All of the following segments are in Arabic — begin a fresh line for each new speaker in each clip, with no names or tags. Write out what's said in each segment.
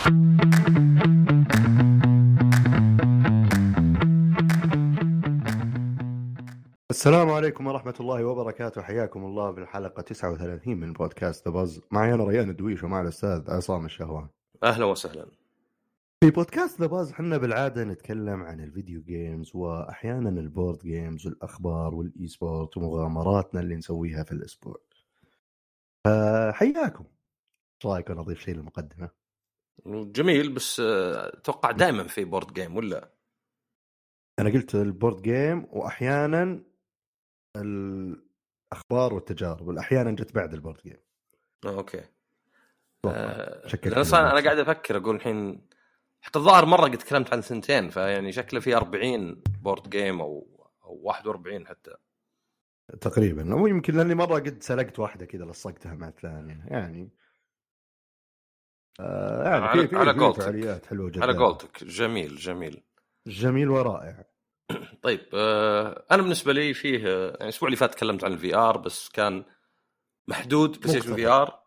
السلام عليكم ورحمة الله وبركاته. حياكم الله بالحلقة 39 من بودكاست ذا باز معي أنا ريان الدويش ومع الأستاذ عصام الشهوان.
أهلا وسهلا.
في بودكاست ذا باز إحنا بالعادة نتكلم عن ال video games وأحيانا ال board games والأخبار وال esport ومغامراتنا اللي نسويها في الأسبوع فحياكم إيش رايكم أضيف شيء للمقدمة؟
جميل بس آه، أتوقع دائما في board game ولا؟
أنا قلت ال board game واحيانا الأخبار والتجارب واحيانا جت بعد
ال board
game
آه،
okay.
لأن
كذا
أصلاً
أنا.
قاعد أفكر أقول الحين حتى الظاهر مرة قد تكلمت عن ثنتين فيعني شكله في 40 board game أو أو 41 حتى.
تقريبا أو يمكن لأني مرة قد سلقت واحدة كذا لصقتها مع الثانية يعني. آه يعني
على-
في
على قولتك.
فعاليات حلوة جدا.
على قولتك. جميل جميل.
جميل ورائع.
طيب آه أنا بالنسبة لي فيه آه، يعني الأسبوع اللي فات تكلمت عن ال VR بس كان محدود PlayStation
مختصر.
VR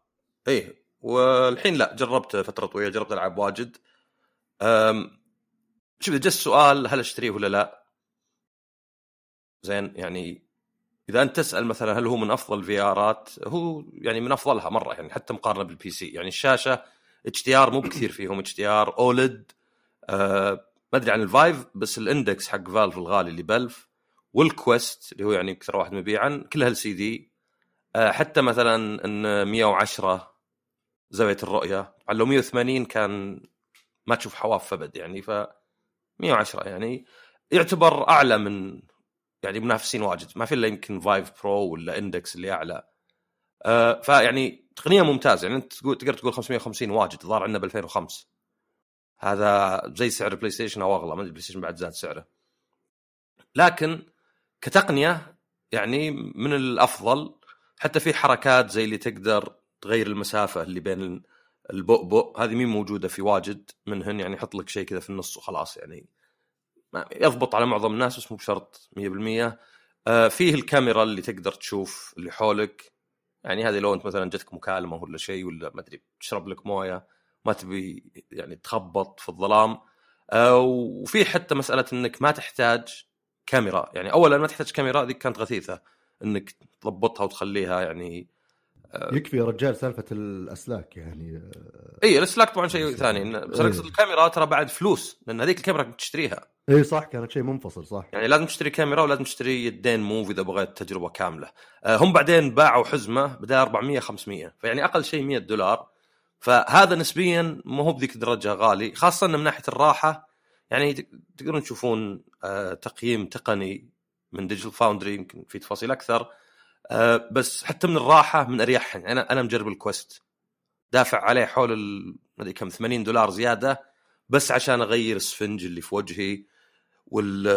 إيه والحين لا جربت فترة طويلة جربت العاب واجد. شوف جاء السؤال هل أشتريه ولا لا؟ زين يعني إذا أنت تسأل مثلا هل هو من أفضل ال VR ات هو يعني من أفضلها مرة يعني حتى مقارنة بال PC يعني الشاشة HDR مو بكثير فيهم HDR OLED آه ما أدري عن ال Vive بس ال Index حق Valve الغالي اللي بلف وال Quest اللي هو يعني أكثر واحد مبيعا كلها LCD. آه حتى مثلا إن 110 زاوية الرؤية طبعا لو 180 كان ما تشوف حواف أبد يعني ف 110 يعني يعتبر أعلى من يعني منافسين واجد. ما في إلا يمكن Vive Pro ولا Index اللي أعلى. آه فيعني تقنية ممتازة يعني أنت تقول تقدر تقول 550 واجد الظاهر عندنا ب 2005 هذا زي سعر ال PlayStation أو أغلى ما أدري ال PlayStation بعد زاد سعره. لكن كتقنية يعني من الأفضل حتى في حركات زي اللي تقدر تغير المسافة اللي بين البؤبؤ هذه مين موجودة في واجد منهن يعني يحط لك شيء كذا في النص وخلاص يعني يضبط على معظم الناس بس مو بشرط 100% آه فيه الكاميرا اللي تقدر تشوف اللي حولك. يعني هذه لو أنت مثلا جتك مكالمة ولا شيء ولا ما أدري تشرب لك موية ما تبي يعني تخبط في الظلام. آه وفي حتى مسألة إنك ما تحتاج كاميرا. يعني اولا ما تحتاج كاميرا ذيك كانت غثيثة إنك تضبطها وتخليها يعني
يكفي يا رجال سالفة الأسلاك يعني.
إي السلاك طبعا شيء ثاني. بس
إيه.
اقصد الكاميرا ترى بعد فلوس لأن هذيك الكاميرا تشتريها.
إي صح كانت شيء منفصل صح.
يعني لازم تشتري كاميرا ولازم تشتري يدين موف إذا بغيت تجربة كاملة. آه، هم بعدين باعوا حزمة بدل 400 500 فيعني أقل شيء 100 دولار. فهذا نسبيا مو هو بذيك الدرجة غالي خاصة من ناحية الراحة. يعني تق- تقدرون تشوفون آه، تقييم تقني من Digital Foundry يمكن في تفاصيل أكثر. آه، بس حتى من الراحة من اريحهم يعني أنا أنا مجرب ال Quest. دافع عليه حول ال- ما أدري كم 80 دولار زيادة بس عشان أغير السفنج اللي في وجهي وال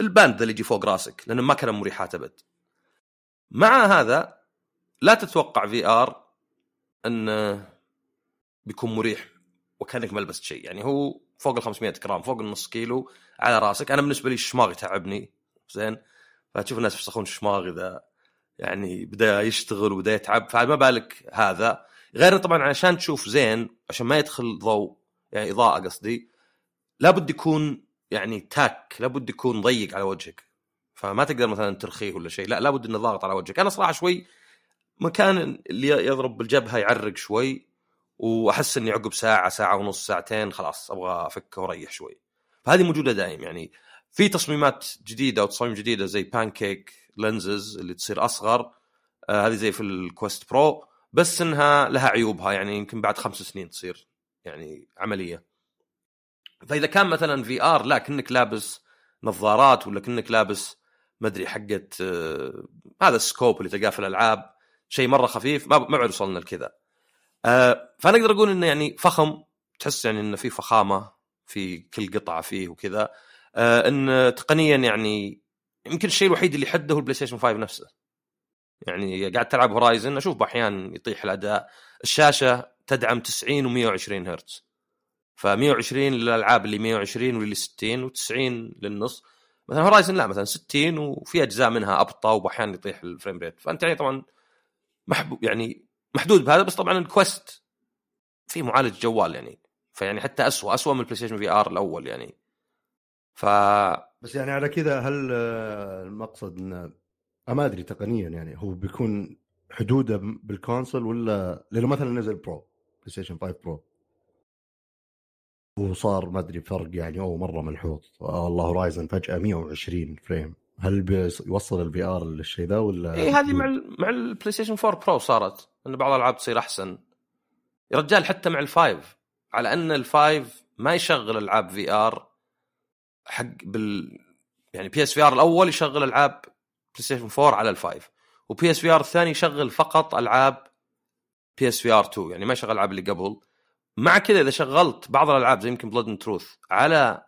ال band اللي يجي فوق راسك لأنه ما كانوا مريحات أبد. مع هذا لا تتوقع VR انه بيكون مريح وكأنك ما لبست شيء. يعني هو فوق ال 500 جرام فوق النص كيلو على راسك. أنا بالنسبة لي الشماغ يتعبني. زين؟ فتشوف الناس يفسخون الشماغ إذا يعني بدأ يشتغل وبدأ يتعب فما بالك هذا. غير طبعا عشان تشوف زين عشان ما يدخل ضوء يعني إضاءة قصدي لابد يكون يعني تاك لابد يكون ضيق على وجهك. فما تقدر مثلا ترخيه ولا شيء لا لابد إنه ضاغط على وجهك. أنا صراحة شوي مكان اللي يضرب بالجبهة يعرق شوي وأحس إني عقب ساعة ساعة ونص ساعتين خلاص أبغى أفكه وأريح شوي. فهذه موجودة دائم يعني في تصميمات جديدة وتصاميم جديدة زي pancake lenses اللي تصير أصغر آه هذه زي في ال Quest Pro بس إنها لها عيوبها يعني يمكن بعد خمس سنين تصير يعني عملية. فإذا كان مثلا VR لا كأنك لابس نظارات ولا كأنك لابس ما أدري حقة آه هذا ال scope اللي تلقاه في الألعاب شيء مرة خفيف ما ما وصلنا لكذا. آه فأنا أقدر أقول إنه يعني فخم تحس يعني إنه في فخامة في كل قطعة فيه وكذا. إن تقنيا يعني يمكن الشيء الوحيد اللي حده هو ال PlayStation 5 نفسه. يعني قاعد تلعب Horizon أشوف أحيانا يطيح الأداء. الشاشة تدعم 90 و120 هرتز. ف 120 للألعاب اللي 120 واللي 60 و90 للنص. مثلا Horizon لا مثلا 60 وفي أجزاء منها أبطأ واحيانا يطيح ال frame rate فأنت يعني طبعا محبوب يعني محدود بهذا بس طبعا ال Quest في معالج جوال يعني. فيعني حتى اسوء اسوء من ال PlayStation VR الأول يعني. ف
بس يعني على كذا هل آه، المقصد انه آه، ما أدري تقنيا يعني هو بيكون حدوده بال console ولا لأنه مثلا نزل Pro PlayStation 5 Pro وصار ما أدري فرق يعني أو مرة ملحوظ. والله Horizon فجأة 120 frame هل بيوصل ال VR للشيء ذا ولا
اي هذه مع ال مع ال PlayStation 4 Pro صارت إن بعض الألعاب تصير أحسن. يا رجال حتى مع ال five على أن ال five ما يشغل ألعاب VR حق بال يعني PS VR الأول يشغل ألعاب PlayStation 4 على ال five و PS VR الثاني يشغل فقط ألعاب PS VR 2 يعني ما يشغل ألعاب اللي قبل. مع كذا إذا شغلت بعض الألعاب زي يمكن Blood and Truth على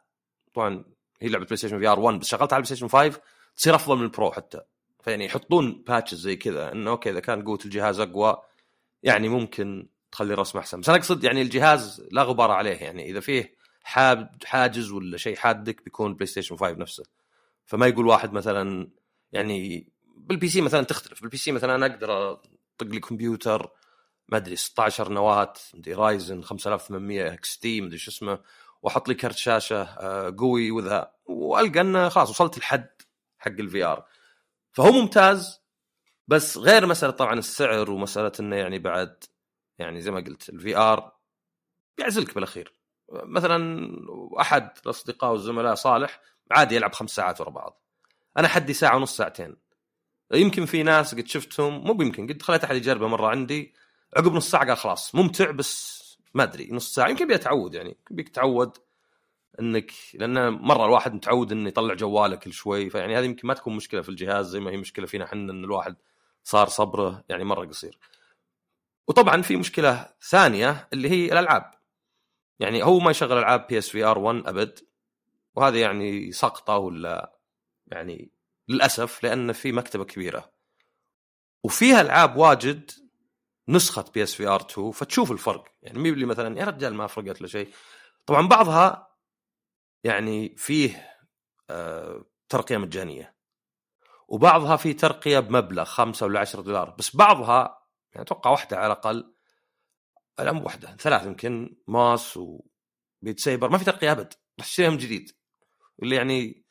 طبعا هي لعبة PlayStation VR 1 بس شغلتها على PlayStation 5 تصير أفضل من ال Pro حتى. فيعني يحطون patches زي كذا انه okay إذا كان قوة الجهاز أقوى يعني ممكن تخلي الرسم أحسن. بس أنا أقصد يعني الجهاز لا غبار عليه يعني إذا فيه حاد حاجز ولا شيء حادك بيكون PlayStation 5 نفسه. فما يقول واحد مثلا يعني بال PC مثلا تختلف. بال PC مثلا أنا أقدر أطق لي كمبيوتر ما أدري 16 نواة مدري Ryzen 5800 XT مدري شو اسمه. وأحط لي كرت شاشة آه، قوي وذا. وألقى إنه خلاص وصلت الحد حق ال VR فهو ممتاز بس غير مسألة طبعا السعر ومسألة إنه يعني بعد يعني زي ما قلت ال VR بيعزلك بالأخير. مثلا أحد الأصدقاء والزملاء صالح عادي يلعب خمس ساعات ورا بعض أنا حدي ساعة ونص ساعتين يمكن في ناس قد شفتهم مو يمكن قد خليت أحد يجربه مرة عندي عقب نص ساعة قال خلاص ممتع بس ما أدري نص ساعة يمكن بيتعود يعني بيك تعود إنك لأن مرة الواحد متعود إنه يطلع جوالة كل شوي فيعني هذه يمكن ما تكون مشكلة في الجهاز زي ما هي مشكلة فينا إحنا إن الواحد صار صبره يعني مرة قصير. وطبعا في مشكلة ثانية اللي هي الألعاب. يعني هو ما يشغل ألعاب PS VR 1 أبد وهذا يعني سقطة ولا يعني للأسف لأن في مكتبة كبيرة. وفيها ألعاب واجد نسخة PS VR 2 فتشوف الفرق. يعني مي مثلا يا رجال ما فرقت له شيء. طبعا بعضها يعني فيه آه ترقية مجانية. وبعضها فيه ترقية بمبلغ 5 ولا 10 دولار. بس بعضها يعني أتوقع واحدة على الأقل لا مو واحدة ثلاث يمكن Moss و Beat Saber ما في ترقية أبد. راح تشتريها من جديد. اللي يعني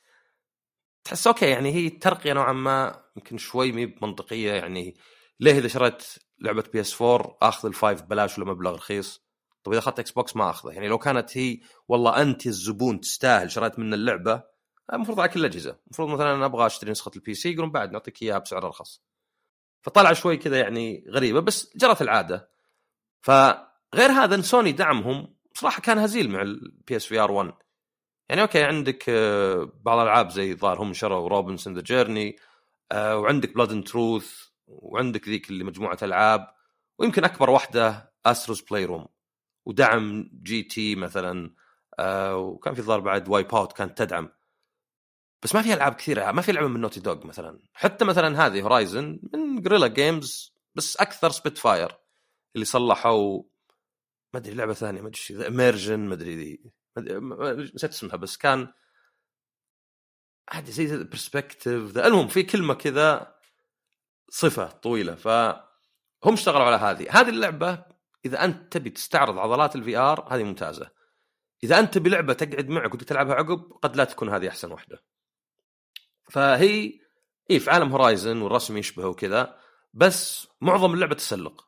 تحس okay يعني هي ترقية نوعا ما يمكن شوي مي منطقيه يعني ليه إذا شريت لعبة PS 4 آخذ ال five ببلاش ولا مبلغ رخيص؟ طيب إذا أخذت Xbox ما أخذه. يعني لو كانت هي والله أنت الزبون تستاهل شريت من اللعبة المفروض على كل الأجهزة. المفروض مثلا أنا أبغى أشتري نسخة ال PC يقولون بعد نعطيك إياها بسعر ارخص فطلع شوي كذا يعني غريبة. بس جرت العادة. فغير هذا سوني دعمهم. صراحة كان هزيل مع ال PS VR 1 يعني okay عندك آه، بعض الألعاب زي الظاهر هم شروا Robinson The Journey وعندك Blood and Truth وعندك ذيك اللي مجموعة ألعاب ويمكن أكبر واحدة Astro's Playroom ودعم GT مثلا آه وكان في ظهر بعد Wipeout كانت تدعم. بس ما في ألعاب كثيرة ما في لعبة من Naughty Dog مثلا. حتى مثلا هذه Horizon من Guerrilla Games بس أكثر Spritefire اللي صلحوا ما أدري لعبة ثانية ما أدري اميرجن ما أدري ذي نسيت اسمها بس كان عادي زي برسبكتيف المهم في كلمة كذا صفة طويلة فهم اشتغلوا على هذه. هذه اللعبة إذا أنت تبي تستعرض عضلات الفي ار هذه ممتازة. إذا أنت تبي لعبة تقعد معك وتلعبها تلعبها عقب قد لا تكون هذه أحسن واحدة. فهي اي في عالم هورايزن والرسم يشبهه وكذا بس معظم اللعبة تسلق.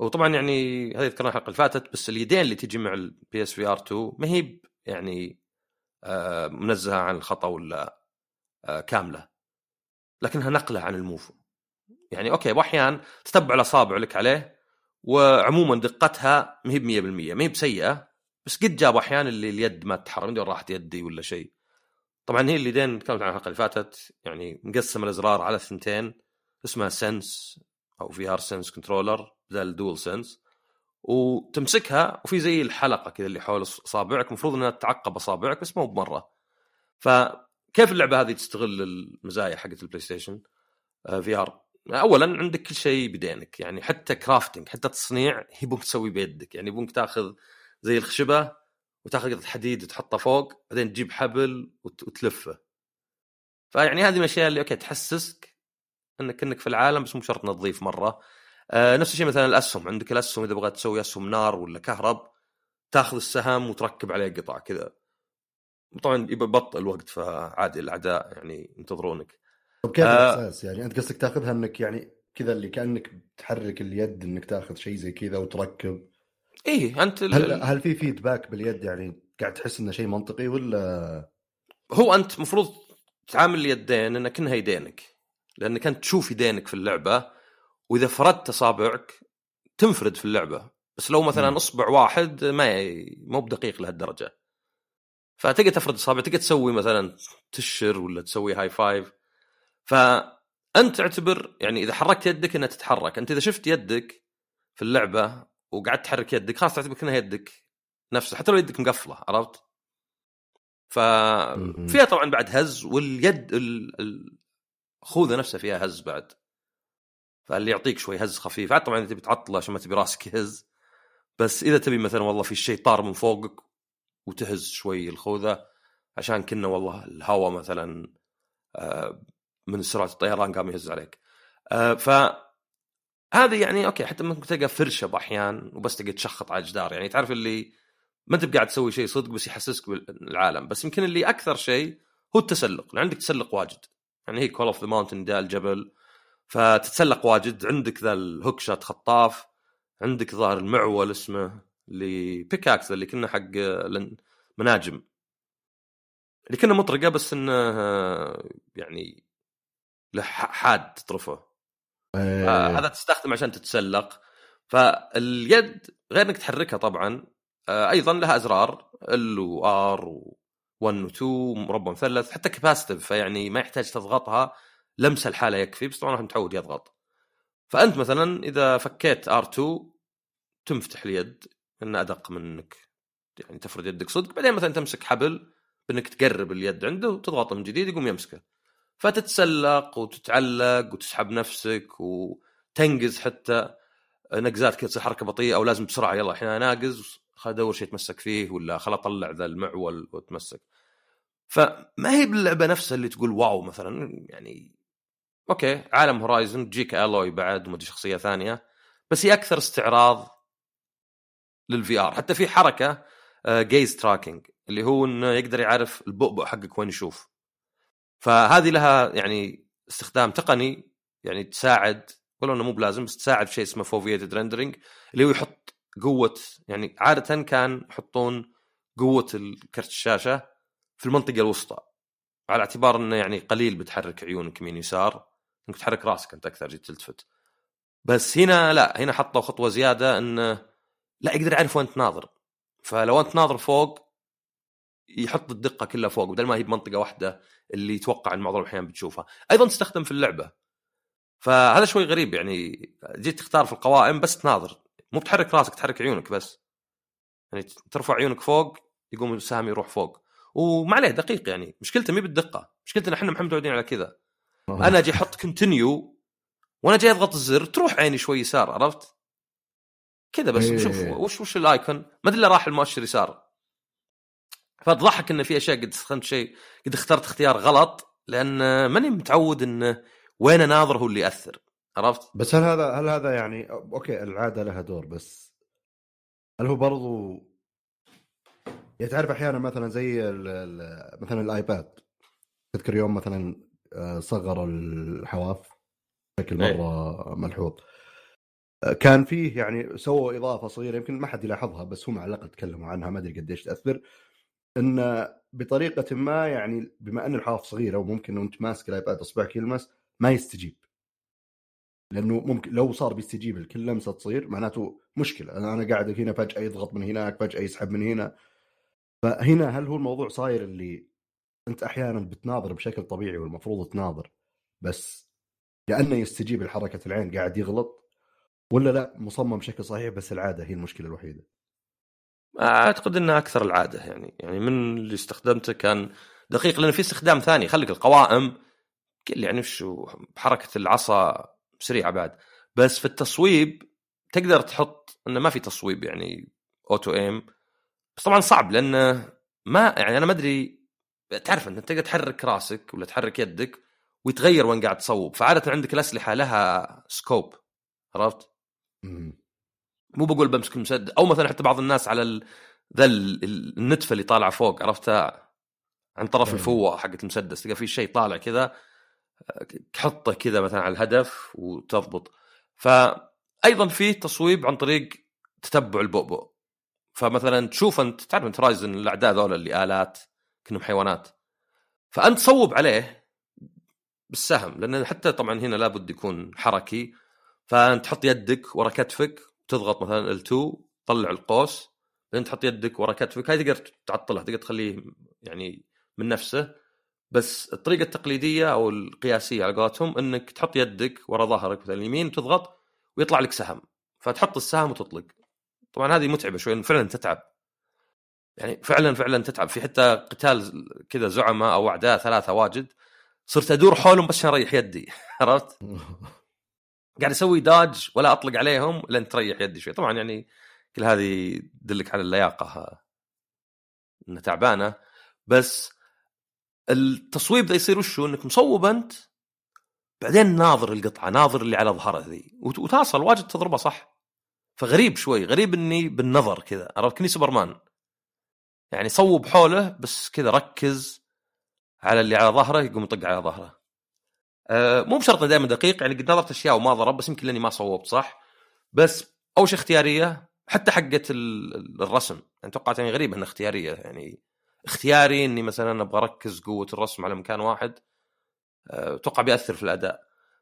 وطبعا يعني هذه ذكرناها الحلقة اللي فاتت بس اليدين اللي تجي مع ال PS VR 2 ما هي يعني آه منزهة عن الخطأ ولا آه كاملة. لكنها نقلة عن ال Move يعني okay واحيان تتبع الأصابع لك عليه وعموما دقتها ما هي ب 100% ما هي بسيئة بس قد جاب احيان اللي اليد ما تتحرك راحت يدي ولا شيء. طبعا هي اليدين تكلمت عنها الحلقة اللي فاتت يعني مقسم الإزرار على ثنتين اسمها Sense أو VR Sense controller بدل ال DualSense وتمسكها وفي زي الحلقة كذا اللي حول اصابعك المفروض إنها تعقب أصابعك بس مو بمرة. فكيف اللعبة هذه تستغل المزايا حقت ال PlayStation VR اولا عندك كل شيء بيدينك يعني حتى crafting حتى تصنيع يبونك تسوي بيدك يعني يبونك تاخذ زي الخشبة وتاخذ قطعه حديد فوق بعدين تجيب حبل وتلفه. فيعني هذه من الأشياء اللي أوكي تحسسك انك إنك في العالم بس مو شرط نظيف مرة. آه نفس الشيء مثلا الأسهم. عندك الأسهم إذا بغيت تسوي أسهم نار ولا كهرب تاخذ السهم وتركب عليه قطع كذا. طبعا يبطئ الوقت فعادي الأعداء يعني ينتظرونك.
طب كيف
آه.
الاحساس يعني أنت قصدك تاخذها إنك يعني كذا اللي كأنك تحرك اليد إنك تاخذ شيء زي كذا وتركب.
إيه أنت ال-
هل هل في feedback باليد؟ يعني قاعد تحس إنه شيء منطقي ولا؟
هو أنت المفروض تعامل اليدين انك كأنها يدينك. لانك انت تشوف يدينك في اللعبة وإذا فردت أصابعك تنفرد في اللعبة. بس لو مثلا. أصبع واحد ما مو بدقيق لهالدرجة. فتقدر تفرد اصابع تقدر تسوي مثلا تأشر ولا تسوي high five فأنت تعتبر يعني إذا حركت يدك إنها تتحرك. أنت إذا شفت يدك في اللعبة وقعدت تحرك يدك خلاص تعتبر كأنها يدك نفسها حتى لو يدك مقفلة عرفت؟ ففيها طبعا بعد هز واليد ال- ال- الخوذه نفسها فيها هز بعد. فاللي يعطيك شوي هز خفيف. عاد طبعا إذا تبي تعطله عشان ما تبي راسك يهز. بس إذا تبي مثلا والله في شيء طار من فوقك وتهز شوي الخوذة. عشان كنا والله الهواء مثلا آه، من سرعة الطيران قام يهز عليك. آه، ف هذه يعني okay حتى ممكن تلقى فرشة بأحيان وبس تقعد تشخط على الجدار. يعني تعرف اللي ما أنت بقاعد تسوي شيء صدق بس يحسسك بالعالم. بس يمكن اللي أكثر شيء هو التسلق لأن عندك تسلق واجد. يعني هي Call of the Mountain ده الجبل. فتتسلق واجد. عندك ذا ال hookshot خطاف. عندك ظاهر المعول اسمه اللي pickaxe اللي كنا حق مناجم. اللي كنا مطرقة بس إنه يعني له حاد تطرفه.
إيه.
هذا تستخدم عشان تتسلق. فاليد غير إنك تحركها طبعا. آه، أيضا لها أزرار. L و R و1 و2 مربع مثلث حتى capacitive فيعني ما يحتاج تضغطها. لمسة الحالة يكفي بس طبعا واحد متعود يضغط. فأنت مثلا إذا فكيت R2 تنفتح اليد انها أدق من انك يعني تفرد يدك صدق بعدين مثلا تمسك حبل بإنك تقرب اليد عنده وتضغطه من جديد يقوم يمسكه. فتتسلق وتتعلق وتسحب نفسك وتنقز حتى. نقزات كذا تصير حركة بطيئة أو لازم بسرعة يلا الحين أنا ناقز خل أدور شيء اتمسك فيه ولا خل أطلع ذا المعول واتمسك فما هي باللعبة نفسها اللي تقول واو مثلا؟ يعني okay عالم Horizon تجيك Aloy بعد وما أدري شخصية ثانية بس هي أكثر استعراض لل VR حتى في حركة gaze tracking اللي هو إنه يقدر يعرف البؤبؤ حقك وين يشوف. فهذه لها يعني استخدام تقني يعني تساعد ولو إنه مو بلازم بس تساعد في شيء اسمه foveated rendering اللي هو يحط قوة يعني عادة كان يحطون قوة الكرت الشاشة في المنطقة الوسطى على اعتبار إنه يعني قليل بتحرك عيونك يمين يسار إنك تحرك راسك أنت أكثر جيت تلتفت. بس هنا لا هنا حطوا خطوة زيادة إنه لا يقدر يعرف وين تناظر. فلو أنت ناظر فوق يحط الدقة كلها فوق بدل ما هي بمنطقة واحدة اللي يتوقع إن معظم الأحيان بتشوفها. أيضا تستخدم في اللعبة. فهذا شوي غريب يعني جيت تختار في القوائم بس تناظر. مو بتحرك راسك تحرك عيونك بس. يعني ترفع عيونك فوق يقوم السهم يروح فوق. وما عليه دقيق يعني. مشكلته مي بالدقة. مشكلتنا إحنا محنا متعودين على كذا. أنا أجي أحط continue وأنا جاي أضغط الزر تروح عيني شوي يسار عرفت؟ كذا بس
إيه.
شوف وش وش ال icon؟ ما أدري راح المؤشر يسار. فتضحك إن في أشياء قد استخدمت شيء قد اخترت اختيار غلط لأن ماني متعود إنه وين اناظر هو اللي يأثر عرفت؟
بس هل هذا هل هذا يعني okay العادة لها دور بس هل هو برضو يعني تعرف أحيانا مثلا زي ال- ال- مثلا الآيباد تذكر يوم مثلا آه، صغر الحواف بشكل
إيه.
مرة ملحوظ آه، كان فيه يعني سووا إضافة صغيرة يمكن ما حد يلاحظها بس هم على الاقل تكلموا عنها ما أدري قديش تأثر إن بطريقة ما يعني بما أن الحواف صغيرة وممكن وانت ماسك الآيباد أصبعك يلمس ما يستجيب. لأنه ممكن لو صار بيستجيب لكل لمسة تصير معناته مشكلة. أنا قاعد هنا فجأة يضغط من هناك فجأة يسحب من هنا. فهنا هل هو الموضوع صاير اللي أنت أحيانا بتناظر بشكل طبيعي والمفروض تناظر بس لأنه يستجيب لحركة العين قاعد يغلط؟ ولا لا مصمم بشكل صحيح بس العادة هي المشكلة الوحيدة؟
أعتقد إنها أكثر العادة يعني. يعني من اللي استخدمته كان دقيق لأن في استخدام ثاني. خليك القوائم كل يعني شو بحركه العصا سريعة بعد. بس في التصويب تقدر تحط إنه ما في تصويب يعني auto aim بس طبعا صعب لأنه ما يعني أنا ما أدري تعرف انت تقدر تحرك راسك ولا تحرك يدك ويتغير وين قاعد تصوب. فعادة عندك الأسلحة لها scope عرفت؟ مو بقول بمسك المسدس. أو مثلا حتى بعض الناس على ال... ذا ال- ال- النتفة اللي طالعة فوق عرفتها عن طرف
إيه.
الفوة حقت المسدس تلقى في شيء طالع كذا. تحطه كذا مثلا على الهدف وتضبط. فايضا في تصويب عن طريق تتبع البؤبؤ. فمثلا تشوف أنت تعرف أنت رايزن الأعداء ذولا اللي آلات كأنهم حيوانات. فأنت صوب عليه بالسهم لأن حتى طبعا هنا لابد يكون حركي. فأنت تحط يدك ورا كتفك تضغط مثلا ال2 تطلع القوس. بعدين تحط يدك ورا كتفك هاي تقدر تعطلها تقدر تخليه يعني من نفسه. بس الطريقة التقليدية أو القياسية على قولتهم إنك تحط يدك ورا ظهرك مثلا اليمين وتضغط ويطلع لك سهم فتحط السهم وتطلق. طبعا هذه متعبة شوي فعلا تتعب. يعني فعلا فعلا تتعب. في حتى قتال كذا زعماء أو أعداء ثلاثة واجد صرت أدور حولهم بس عشان أريح يدي. عرفت؟ قاعد أسوي داج ولا أطلق عليهم لين تريح يدي شوي. طبعا يعني كل هذه تدلك على اللياقة. إنها تعبانة. بس التصويب ذا يصير وشو؟ إنك مصوب أنت بعدين ناظر القطعة ناظر اللي على ظهره ذي وت- وتاصل واجد تضربه صح؟ فغريب شوي غريب إني بالنظر كذا عرفت؟ كني سوبرمان. يعني صوب حوله بس كذا ركز على اللي على ظهره يقوم يطق على ظهره. أه مو بشرط دائما دقيق يعني قد نظرت أشياء وما ضرب بس يمكن لأني ما صوبت صح؟ بس اول شيء اختيارية؟ حتى حقة ال- ال- الرسم. يعني توقعت يعني غريبه إنها اختيارية يعني اختياري إني مثلا أبغى أركز قوة الرسم على مكان واحد أه، أتوقع بيأثر في الأداء.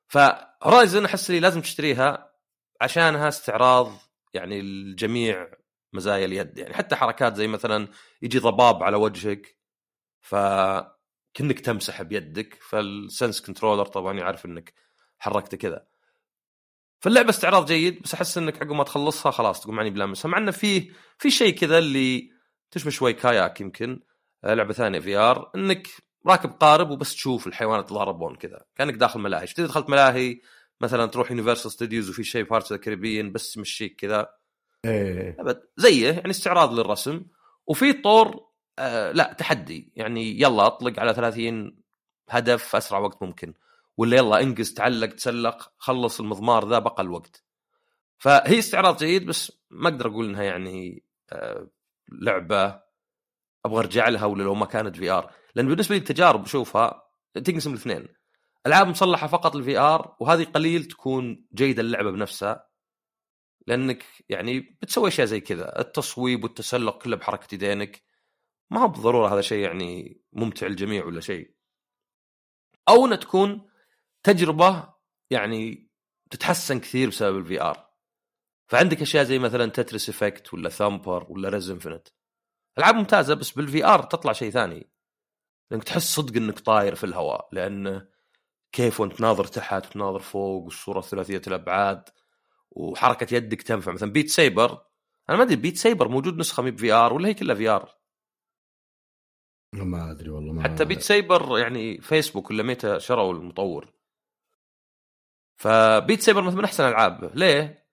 ف Horizon أحس لي لازم تشتريها عشانها استعراض يعني الجميع مزايا اليد. يعني حتى حركات زي مثلا يجي ضباب على وجهك فكنك تمسح بيدك ف ال Sense controller طبعا يعرف إنك حركته كذا. فاللعبة استعراض جيد بس أحس إنك عقب ما تخلصها خلاص تقوم ماني بلامسها مع إنه في في شيء كذا اللي تشبه شوي kayak يمكن. آه، لعبة ثانية VR إنك راكب قارب وبس تشوف الحيوانات تضاربون كذا كأنك داخل ملاهي. شفت دخلت ملاهي؟ مثلا تروح Universal Studios وفي شيء Pirates of the Caribbean بس تمشيك كذا.
إيه.
أبد. زيه يعني استعراض للرسم. وفي طور آه لا تحدي. يعني يلا أطلق على 30 هدف في أسرع وقت ممكن. ولا يلا انقز تعلق تسلق خلص المضمار ذا بأقل وقت. فهي استعراض جيد بس ما أقدر أقول إنها يعني آه لعبة أبغى أرجع لها ولا لو ما كانت VR لأن بالنسبة لي التجارب اشوفها تنقسم الاثنين ألعاب مصلحة فقط لل VR وهذه قليل تكون جيدة اللعبة بنفسها لأنك يعني بتسوي أشياء زي كذا. التصويب والتسلق كله بحركة يدينك. ما هو بالضرورة هذا شيء يعني ممتع للجميع ولا شيء. أو إنها تكون تجربة يعني تتحسن كثير بسبب ال VR فعندك أشياء زي مثلا Tetris Effect ولا Thumper ولا Rez Infinite ألعاب ممتازة بس بال VR تطلع شيء ثاني. لانك تحس صدق إنك طاير في الهواء لأن كيف وأنت ناظر تحت وتناظر فوق والصورة ثلاثيه الأبعاد وحركة يدك تنفع. مثلا Beat Saber أنا ما أدري Beat Saber موجود نسخة مي ب VR ولا هي كلها VR
ما أدري والله ما
حتى Beat Saber يعني فيسبوك ولا ميتا شروا المطور. ف Beat Saber مثلا من أحسن العاب ليه؟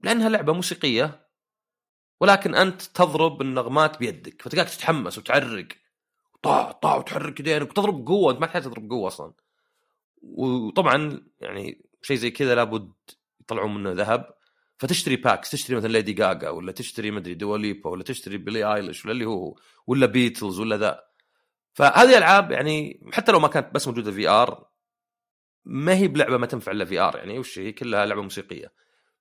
لأنها لعبة موسيقية. ولكن أنت تضرب النغمات بيدك فتلقاك تتحمس وتعرق. طاع طاع وتحرك يدينك وتضرب بقوة أنت ما تحتاج تضرب بقوة أصلا. وطبعا يعني شيء زي كذا لابد يطلعون منه ذهب. فتشتري packs تشتري مثلا Lady Gaga ولا تشتري مدري Dua Lipa ولا تشتري Billie Eilish ولا اللي هو ولا بيتلز ولا ذا. فهذه العاب يعني حتى لو ما كانت بس موجودة VR ما هي بلعبة ما تنفع إلا VR يعني وش هي؟ كلها لعبة موسيقية.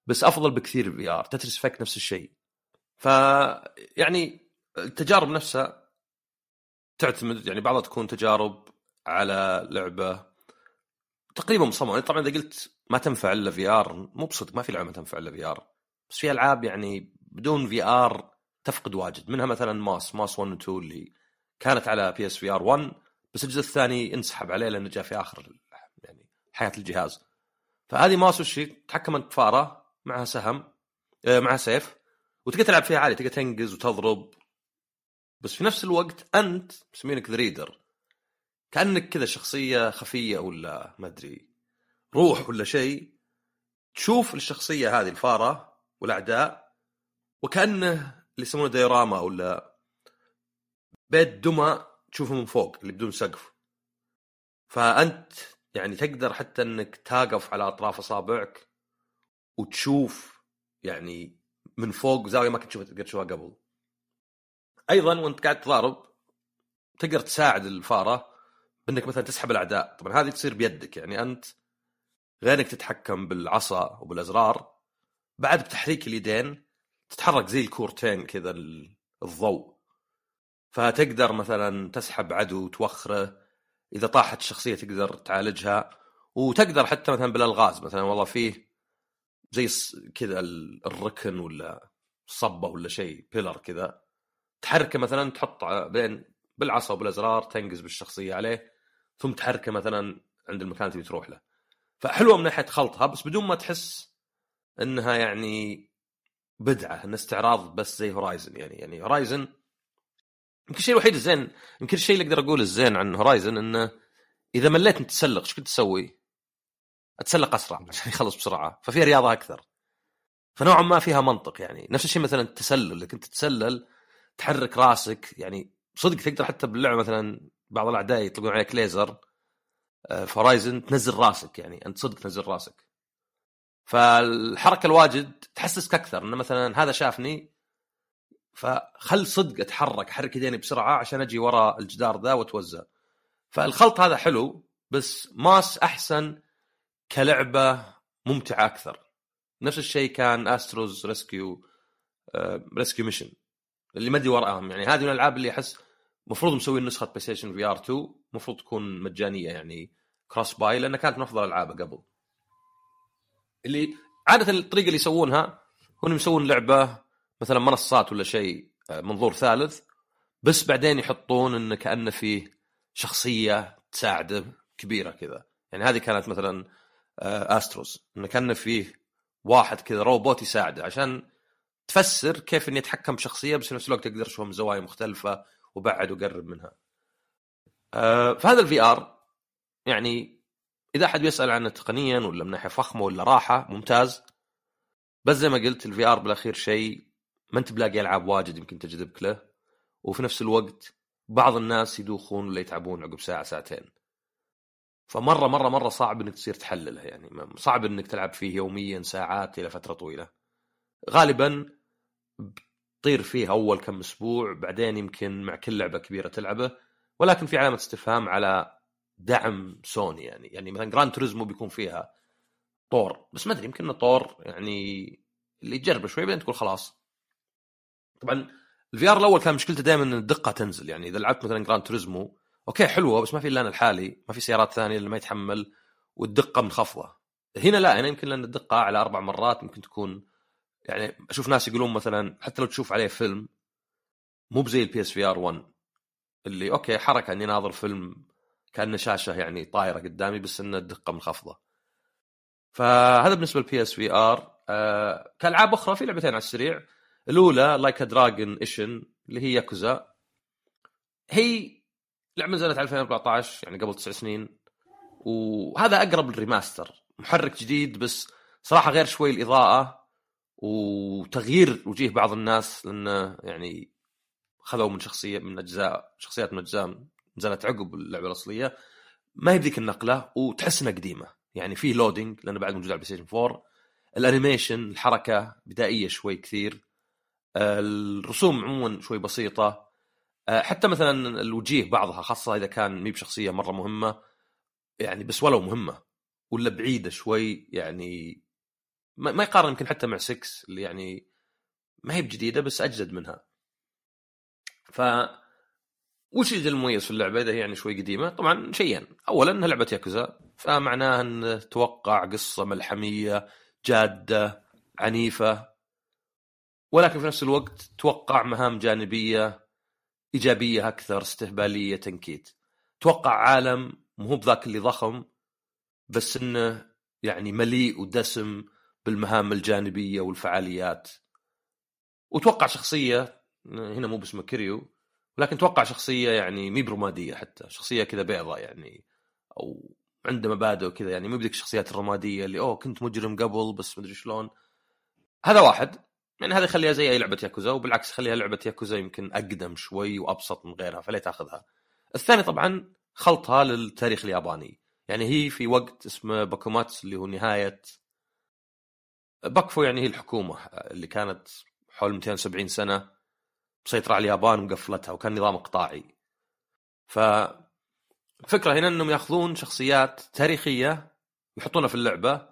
بس أفضل بكثير VR Tetris Effect نفس الشيء. ف يعني التجارب نفسها تعتمد يعني بعضها تكون تجارب على لعبة تقريبا مصممة. طبعا إذا قلت ما تنفع إلا VR مو بصدق ما في لعبة ما تنفع إلا VR. بس في ألعاب يعني بدون VR تفقد واجد. منها مثلا Moss Moss 1 و 2 اللي كانت على PSVR 1 بس الجزء الثاني انسحب عليه لأنه جاء في آخر يعني حياة الجهاز. فهذه Moss وش هي؟ تتحكم أنت فارة معها سهم آه، معها سيف. وتقدر تلعب فيها عادي تقدر تنقز وتضرب. بس في نفس الوقت أنت مسمينك the reader كأنك كذا شخصية خفية ولا ما أدري روح ولا شيء تشوف الشخصية هذه الفارة والأعداء وكأنه اللي يسمونه ديوراما ولا بيت دمى تشوفه من فوق اللي بدون سقف. فأنت يعني تقدر حتى إنك تقف على أطراف أصابعك وتشوف يعني من فوق زاوية ما كنت تشوفها قبل. أيضا وأنت قاعد تضارب تقدر تساعد الفارة بأنك مثلا تسحب الأعداء. طبعا هذه تصير بيدك يعني أنت غير انك تتحكم بالعصا وبالأزرار. بعد بتحريك اليدين تتحرك زي الكورتين كذا ال- الضوء. فتقدر مثلا تسحب عدو توخره. إذا طاحت الشخصيه تقدر تعالجها. وتقدر حتى مثلا بالألغاز مثلا والله فيه زي كذا ال- الركن ولا صبة ولا شيء pillar كذا تحركه مثلا تحط بين بالعصا وبالأزرار تنقز بالشخصية عليه ثم تحركه مثلا عند المكان اللي تروح له فحلوة من ناحية خلطها بس بدون ما تحس إنها يعني بدعة إن استعراض بس زي Horizon يعني يعني Horizon يمكن الشيء الوحيد الزين يمكن الشيء اللي أقدر اقوله الزين عن Horizon إنه إذا مليت من تسلق إيش كنت تسوي؟ أتسلق أسرع عشان يخلص بسرعة ففيها رياضة أكثر. فنوعا ما فيها منطق يعني. نفس الشيء مثلا التسلل اللي كنت تتسلل تحرك راسك يعني صدق تقدر حتى باللعبة مثلا بعض الأعداء يطلقون عليك ليزر آه، في هورايزن تنزل راسك يعني أنت صدق تنزل راسك. فالحركة الواجد تحسسك أكثر إنه مثلا هذا شافني فخل صدق أتحرك أحرك يديني بسرعة عشان أجي ورا الجدار ذا وأتوزع. فالخلط هذا حلو بس Moss أحسن كلعبة ممتعة أكثر. نفس الشيء كان Astro's Rescue Rescue Mission اللي ما أدري وراهم يعني. هذه من الألعاب اللي أحس المفروض مسوين نسخة PlayStation VR 2 المفروض تكون مجانية يعني cross-buy لأنها كانت من أفضل العابه قبل. اللي عادة الطريقة اللي يسوونها هم يسوون لعبة مثلا منصات ولا شيء آه، منظور ثالث بس بعدين يحطون انه كأنه فيه شخصية تساعده كبيرة كذا. يعني هذه كانت مثلا آه، Astro's إنه كانه فيه واحد كذا روبوت يساعده عشان تفسر كيف اني اتحكم بشخصية بس في نفس الوقت تقدر تشوفها من زوايا مختلفة وبعد وقرب منها. آه، فهذا ال VR يعني إذا أحد بيسال عنه تقنيا ولا من ناحية فخمة ولا راحة ممتاز بس زي ما قلت ال VR بالأخير شيء ما أنت بلاقي ألعاب واجد يمكن تجذبك له وفي نفس الوقت بعض الناس يدوخون ولا يتعبون عقب ساعة ساعتين. فمره مره مرة صعب إنك تصير تحلله يعني. صعب إنك تلعب فيه يوميا ساعات إلى فترة طويلة. غالبا بتطير فيه أول كم أسبوع بعدين يمكن مع كل لعبة كبيرة تلعبه. ولكن في علامة استفهام على دعم سوني يعني. يعني مثلا Gran Turismo بيكون فيها طور. بس ما أدري يمكن طور يعني اللي تجربه شوي بعدين تقول خلاص. طبعا ال VR الأول كان مشكلته دائما إن الدقة تنزل. يعني إذا لعبت مثلا Gran Turismo okay حلوة بس ما في إلا أنا الحالي ما في سيارات ثانية اللي ما يتحمل والدقة منخفضة. هنا لا هنا يمكن لأن الدقة على أربع مرات ممكن تكون يعني أشوف ناس يقولون مثلا حتى لو تشوف عليه فيلم مو بزي ال PSVR 1 اللي okay حركة إني ناظر فيلم كأنه شاشة يعني طايرة قدامي بس ان الدقة منخفضة. فهذا بالنسبة لل PSVR كألعاب أخرى في لعبتين على السريع. الأولى Like a Dragon Ishin اللي هي ياكوزا هي لعبه نزلت على 2014 يعني قبل تسع سنين. وهذا أقرب لل remaster. محرك جديد بس صراحة غير شوي الإضاءة وتغيير وجيه بعض الناس لأنه يعني خذوا من شخصية من أجزاء شخصيات من أجزاء نزلت عقب اللعبة الأصلية. ما هي بذيك النقلة وتحس إنها قديمة. يعني فيه loading لأنه بعد موجود على ال PlayStation 4 ال animation الحركة بدائية شوي كثير. الرسوم عموما شوي بسيطة. حتى مثلا الوجيه بعضها خاصة إذا كان مي بشخصية مرة مهمة يعني بس ولو مهمة ولا بعيدة شوي يعني ما يقارن يمكن حتى مع 6 اللي يعني ما هي بجديدة بس أجدد منها ف وش المميز في اللعبة إذا هي يعني شوي قديمة؟ طبعا شيئين، اولا إنها لعبة ياكوزا فمعناها إن توقع قصة ملحمية جادة عنيفة ولكن في نفس الوقت توقع مهام جانبية إيجابية أكثر استهبالية تنكيت. توقع عالم مو بذاك اللي ضخم بس إنه يعني مليء ودسم بالمهام الجانبية والفعاليات. وتوقع شخصية هنا مو باسمه Kiryu ولكن توقع شخصية يعني مي برمادية حتى شخصية كذا بيضة يعني أو عنده مبادئ وكذا يعني مو بذيك الشخصيات الرمادية اللي أوه كنت مجرم قبل بس مدري شلون هذا واحد يعني هذا يخليها زي أي لعبة ياكوزا وبالعكس يخليها لعبة ياكوزا يمكن أقدم شوي وأبسط من غيرها فليه تاخذها. الثاني طبعا خلطها للتاريخ الياباني. يعني هي في وقت اسمه باكوماتس اللي هو نهاية باكفو يعني هي الحكومة اللي كانت حول 270 سنة مسيطره على اليابان ومقفلتها وكان نظام اقطاعي ف الفكرة هنا إنهم يأخذون شخصيات تاريخية ويحطونها في اللعبة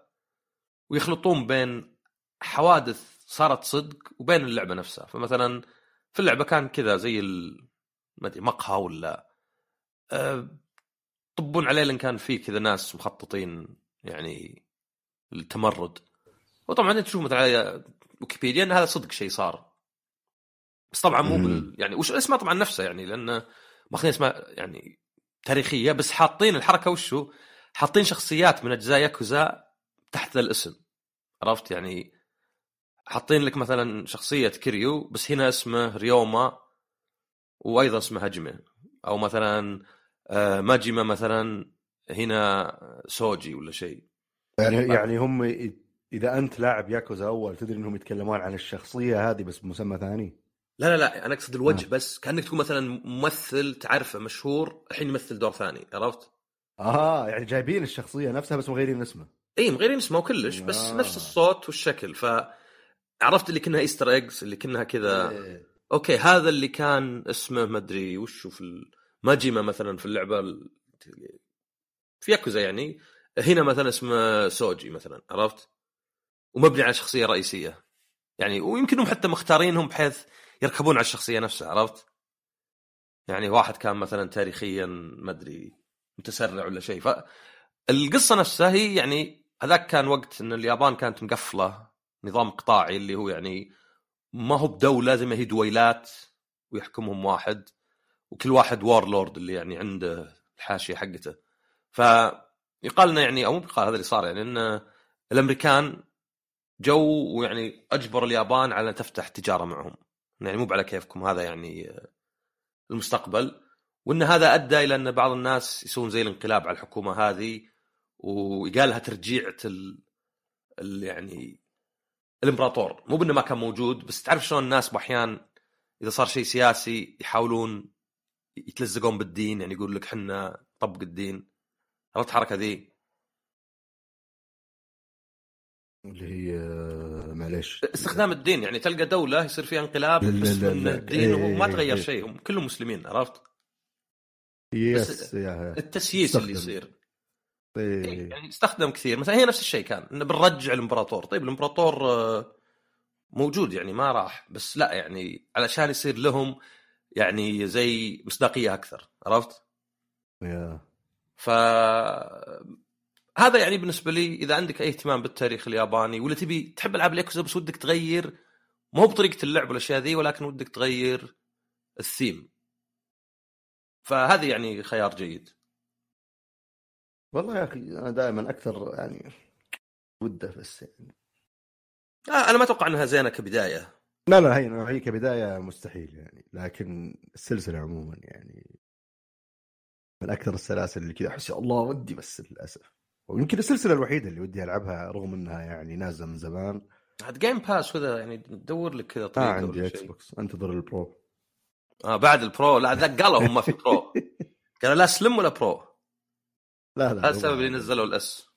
ويخلطون بين حوادث صارت صدق وبين اللعبة نفسها. فمثلا في اللعبة كان كذا زي. ما أدري مقهى ولا أه... طبون عليه لأن كان في كذا ناس مخططين يعني التمرد وطبعا أنت تشوف مثلا على ويكيبيديا إن هذا صدق شيء صار. بس طبعا مو بال... يعني وش اسمه طبعا نفسه يعني لأنه ماخذين أسماء يعني تاريخية بس حاطين الحركة وشو؟ حاطين شخصيات من أجزاء ياكوزا تحت ذا الاسم. عرفت يعني؟ حاطين لك مثلا شخصية Kiryu بس هنا اسمه Ryoma وأيضا اسمه هجمه أو مثلا آه، Majima مثلا هنا Soji ولا شيء
يعني يعني هم إذا أنت لاعب ياكوزا أول تدري إنهم يتكلمون عن الشخصية هذه بس بمسمى ثاني
لا لا لا أنا أقصد الوجه آه. بس كأنك تكون مثلا ممثل تعرفه مشهور الحين يمثل دور ثاني عرفت؟
آه يعني جايبين الشخصية نفسها بس مغيرين اسمه
اي مغيرين اسمه كلش بس آه. نفس الصوت والشكل ف عرفت اللي كانها Easter eggs اللي كانها كذا إيه. okay هذا اللي كان اسمه ما أدري وشو في Majima مثلا في اللعبة في ياكوزا يعني هنا مثلا اسمه Soji مثلا عرفت؟ ومبني على شخصية رئيسية يعني ويمكنهم حتى مختارينهم بحيث يركبون على الشخصية نفسها عرفت؟ يعني واحد كان مثلا تاريخيا ما أدري متسرع ولا شيء فالقصة نفسها هي يعني هذاك كان وقت إن اليابان كانت مقفلة نظام قطاعي اللي هو يعني ما هو بدولة زي ما هي دويلات ويحكمهم واحد وكل واحد وار لورد اللي يعني عنده الحاشية حقته. فيقال لنا يعني أو مو هذا اللي صار يعني إن الأمريكان جو ويعني اجبر اليابان على تفتح تجارة معهم. يعني مو على كيفكم هذا يعني المستقبل. وإن هذا أدى إلى أن بعض الناس يسوون زي الانقلاب على الحكومة هذه وقال لها ترجيعة ال... ال... يعني الامبراطور. مو بأنه ما كان موجود بس تعرف شلون الناس باحيان إذا صار شيء سياسي يحاولون يتلزقون بالدين يعني يقول لك حنا طبق الدين. عرفت الحركة ذي؟
اللي هي معليش.
استخدام الدين يعني تلقى دولة يصير فيها انقلاب بس من الدين وما تغير شيء هم كلهم مسلمين عرفت؟
yes
التسييس اللي يصير. إيه. يعني استخدم كثير مثلا هي نفس الشيء كان إنه بنرجع الامبراطور طيب الامبراطور آه، موجود يعني ما راح بس لا يعني علشان يصير لهم يعني زي مصداقية أكثر عرفت؟
yeah.
ف هذا يعني بالنسبة لي إذا عندك أي اهتمام بالتاريخ الياباني ولا تبي تحب ألعاب الياكوزا بس ودك تغير مو بطريقة اللعب والاشياء ذي ولكن ودك تغير الثيم فهذه يعني خيار جيد
والله يا أخي أنا دائما أكثر يعني ودة بس يعني.
آه أنا ما أتوقع أنها زينة كبداية.
لا لا هي هي كبداية مستحيل يعني لكن السلسلة عموما يعني من أكثر السلاسل اللي كذا احس الله ودي بس للأسف. ويمكن السلسلة الوحيدة اللي ودي ألعبها رغم إنها يعني نازلة من زمان.
عاد جيم باس وذا يعني تدور لك كذا
طريقة آه عندي Xbox أنتظر ال Pro
آه بعد ال Pro لا ذاك قالوا هم في Pro قالوا لا سلم ولا Pro
لا لا
هذا السبب اللي نزلوا ال S.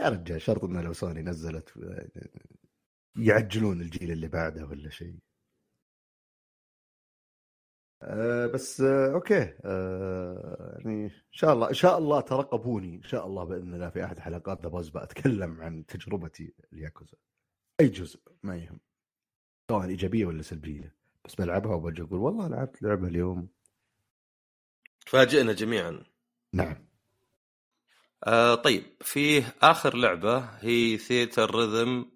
يا رجال شرط إنه لو سوني نزلت يعجلون الجيل اللي بعده ولا شيء. أه بس أه أوكي. أه يعني إن شاء الله إن شاء الله ترقبوني إن شاء الله بإذن الله في أحد حلقات ذا باز بتكلم عن تجربتي الياكوزا. أي جزء ما يهم. سواء إيجابية ولا سلبية؟ بس بلعبها وبجي أقول والله لعبت لعبة اليوم.
فاجئنا جميعا.
نعم.
آه طيب فيه آخر لعبة هي Theatrhythm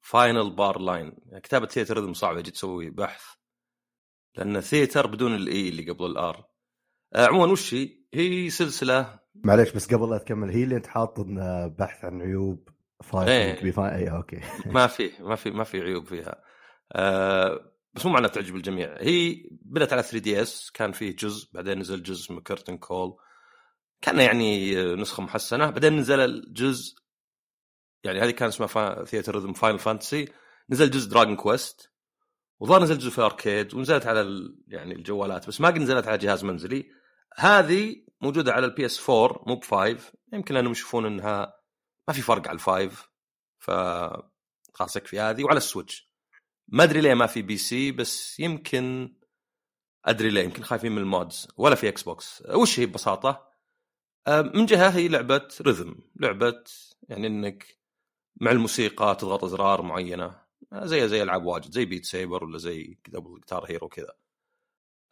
Final Bar Line كتابة Theatrhythm صعبة جيت تسوي بحث. لأن theater بدون ال e اللي قبل ال r آه عموما وش هي؟ هي سلسلة
معليش بس قبل لا تكمل هي اللي أنت حاط بحث عن عيوب Final
إيه.
اي أوكي.
ما في ما في ما في عيوب فيها. آه بس مو معناه تعجب الجميع. هي بدأت على 3DS كان فيه جزء بعدين نزل جزء اسمه Curtain Call كان يعني نسخة محسنة. بعدين نزل الجزء يعني هذه كان اسمها Theatrhythm Final Fantasy نزل جزء Dragon Quest وظهر نزل جزء في arcade ونزلت على يعني الجوالات بس ما قد نزلت على جهاز منزلي. هذه موجودة على ال PS 4 مو ب 5 يمكن لأنهم يشوفون إنها ما في فرق على ال five ف خلاص يكفي هذه. وعلى ال Switch. ما أدري ليه ما في PC بس يمكن أدري ليه يمكن خايفين من ال mods. ولا في Xbox وش هي ببساطة؟ من جهة هي لعبة rhythm لعبة يعني إنك مع الموسيقى تضغط أزرار معينة آه، زي زي ألعاب واجد زي Beat Saber ولا زي كذا Guitar Hero كذا.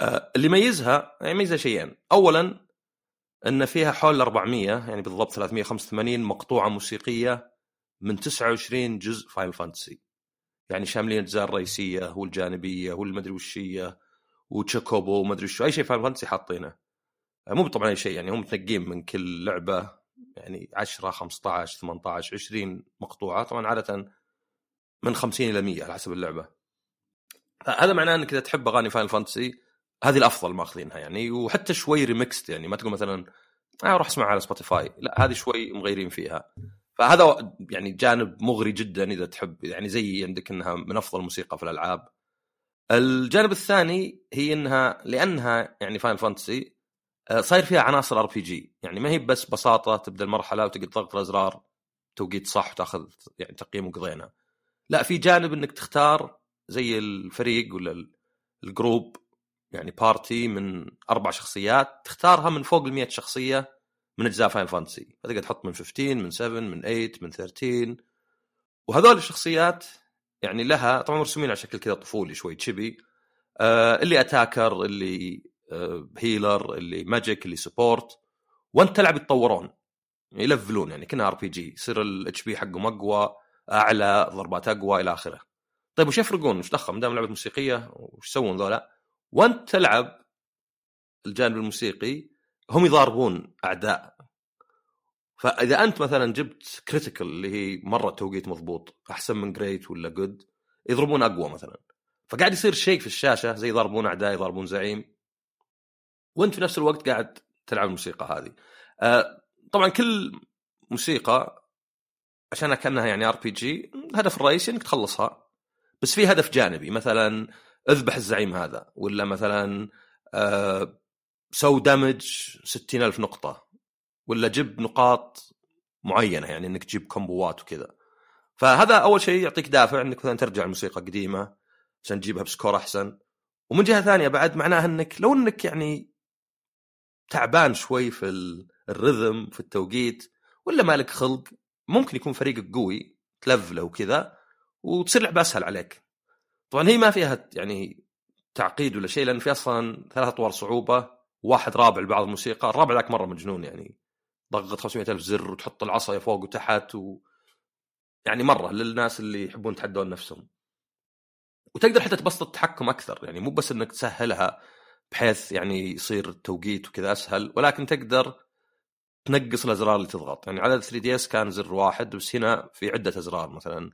آه، اللي يميزها يعني يميزها شيئين. اولا إن فيها حول 400 يعني بالضبط 385 مقطوعة موسيقية من 29 جزء Final Fantasy يعني شاملين الاجزاء الرئيسية والجانبية والمدري وشيه و Chocobo ومدري شو أي شيء Final Fantasy حاطينه. مو طبعا أي شيء يعني هم متنقين من كل لعبة يعني 10 15 18 20 مقطوعة طبعا عادة من 50 إلى 100 على حسب اللعبة. هذا معناه إنك إذا تحب أغاني Final Fantasy هذه الأفضل ماخذينها يعني وحتى شوي remixed يعني ما تقول مثلا آه أروح اسمعها على Spotify لا هذه شوي مغيرين فيها. فهذا يعني جانب مغري جدا إذا تحب يعني زي عندك إنها من أفضل الموسيقى في الألعاب. الجانب الثاني هي إنها لأنها يعني Final Fantasy صاير فيها عناصر RPG. يعني ما هي بس بساطة تبدأ المرحلة وتقعد تضغط الأزرار توقيت صح وتأخذ يعني تقييم وقضينا. لا في جانب إنك تختار زي الفريق ولا ال group يعني party من أربع شخصيات تختارها من فوق ال 100 شخصية من أجزاء Final Fantasy فتقدر تحط من 15 من 7 من 8 من 13 وهذول الشخصيات يعني لها طبعا مرسومين على شكل كذا طفولي شوي chibi آه اللي attacker اللي آه healer اللي magic اللي support وانت تلعب يتطورون يلفلون يعني كنها RPG يصير ال HP حقهم أقوى أعلى ضربات أقوى إلى آخره. طيب وش يفرقون؟ وش دخل دامه لعبة موسيقية وش يسوون ذولا؟ وانت تلعب الجانب الموسيقي هم يضاربون أعداء. فإذا أنت مثلا جبت critical اللي هي مرة توقيت مضبوط أحسن من great ولا good يضربون أقوى مثلا. فقاعد يصير شيء في الشاشة زي يضربون أعداء يضربون زعيم. وانت في نفس الوقت قاعد تلعب الموسيقى هذه. آه طبعا كل موسيقى عشان كأنها يعني RPG الهدف الرئيسي إنك تخلصها. بس في هدف جانبي مثلا أذبح الزعيم هذا ولا مثلا آه سو damage ستين ألف نقطة ولا جيب نقاط معينة يعني إنك تجيب كومبوات وكذا. فهذا أول شيء يعطيك دافع إنك مثلا ترجع الموسيقى قديمة عشان تجيبها ب score أحسن. ومن جهة ثانية بعد معناها إنك لو إنك يعني تعبان شوي في ال rhythm في التوقيت ولا مالك خلق ممكن يكون فريقك قوي تلفله وكذا وتصير لعبة أسهل عليك. طبعا هي ما فيها يعني تعقيد ولا شيء لأن في أصلا ثلاث أطوار صعوبة واحد رابع لبعض الموسيقى الرابع ذاك مرة مجنون يعني. ضغط 500 ألف زر وتحط العصا فوق وتحت و... يعني مرة للناس اللي يحبون يتحدون نفسهم. وتقدر حتى تبسط التحكم أكثر يعني مو بس إنك تسهلها بحيث يعني يصير التوقيت وكذا أسهل ولكن تقدر تنقص الأزرار اللي تضغط. يعني على 3 دي اس كان زر واحد بس هنا في عدة أزرار مثلا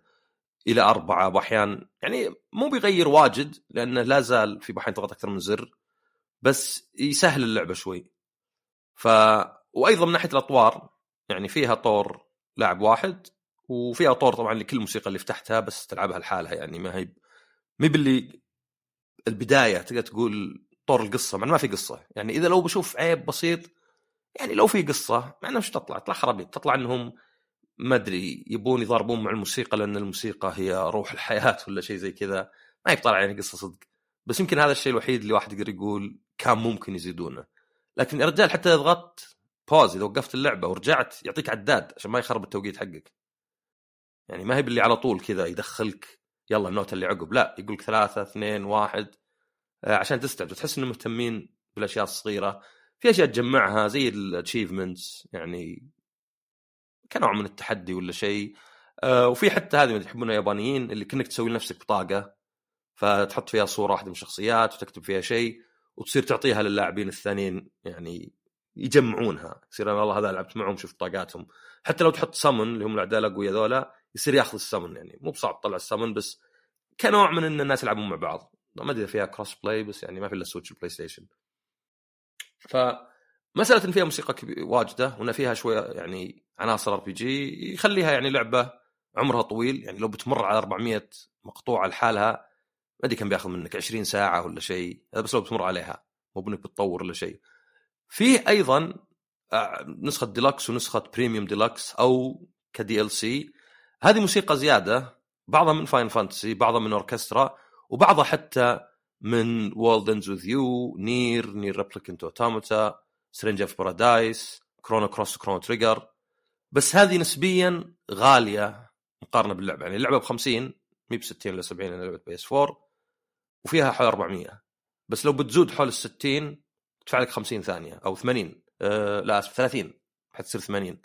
إلى أربعة واحيان يعني مو بيغير واجد لأنه لا زال في أحيان تضغط أكثر من زر بس يسهل اللعبة شوي. ف وأيضا من ناحية الأطوار يعني فيها طور لاعب واحد وفيها طور طبعا لكل موسيقى اللي فتحتها بس تلعبها لحالها يعني ما هي مي باللي البداية تقدر تقول طور القصة ما في قصة. يعني إذا لو بشوف عيب بسيط يعني لو في قصة مع إنه وش تطلع؟ تطلع خرابيط. تطلع إنهم ما أدري يبون يضاربون مع الموسيقى لأن الموسيقى هي روح الحياة ولا شيء زي كذا. ما يطلع يعني قصة صدق. بس يمكن هذا الشيء الوحيد اللي واحد يقدر يقول كان ممكن يزيدونه. لكن يا رجال حتى اذا ضغطت بوز إذا وقفت اللعبة ورجعت يعطيك عداد عشان ما يخرب التوقيت حقك. يعني ما هي باللي على طول كذا يدخلك يلا النوتة اللي عقب. لا يقول لك ثلاثة اثنين واحد. عشان تستعد وتحس انهم مهتمين بالأشياء الصغيرة. في أشياء تجمعها زي ال achievements يعني كنوع من التحدي ولا شيء. آه، وفي حتى هذه اللي يحبونها اليابانيين اللي كأنك تسوي لنفسك بطاقة. فتحط فيها صورة واحدة من الشخصيات وتكتب فيها شيء وتصير تعطيها للاعبين الثانيين يعني يجمعونها. يصير أنا والله هذا لعبت معهم شفت بطاقاتهم. حتى لو تحط سمن اللي هم الأعداء الأقوياء ذولا يصير ياخذ السمن يعني. مو بصعب تطلع السمن بس كنوع من إن الناس يلعبون مع بعض. ما أدري فيها cross play بس يعني ما في إلا Switch PlayStation فمساله إن فيها موسيقى واجدة وإن فيها شوية يعني عناصر RPG يخليها يعني لعبة عمرها طويل. يعني لو بتمر على 400 مقطوعة لحالها ما أدري كم بياخذ منك 20 ساعة ولا شيء. هذا بس لو بتمر عليها مو بإنك بتطور ولا شيء. فيه أيضا آه، نسخة ديلكس ونسخة premium deluxe أو ك DLC هذه موسيقى زيادة بعضها من Final Fantasy بعضها من اوركسترا وبعضها حتى من World Ends with You NieR NieR Replicant Automata Stranger of Paradise Chrono Cross Chrono Trigger بس هذه نسبيا غالية مقارنة باللعبة. يعني اللعبة ب 50 مي ب 60 ولا 70 لأن لعبة PS 4 وفيها حول 400 بس لو بتزود حول ال 60 تدفع لك 50 ثانية أو 80 أه لا آسف 30 حتصير 80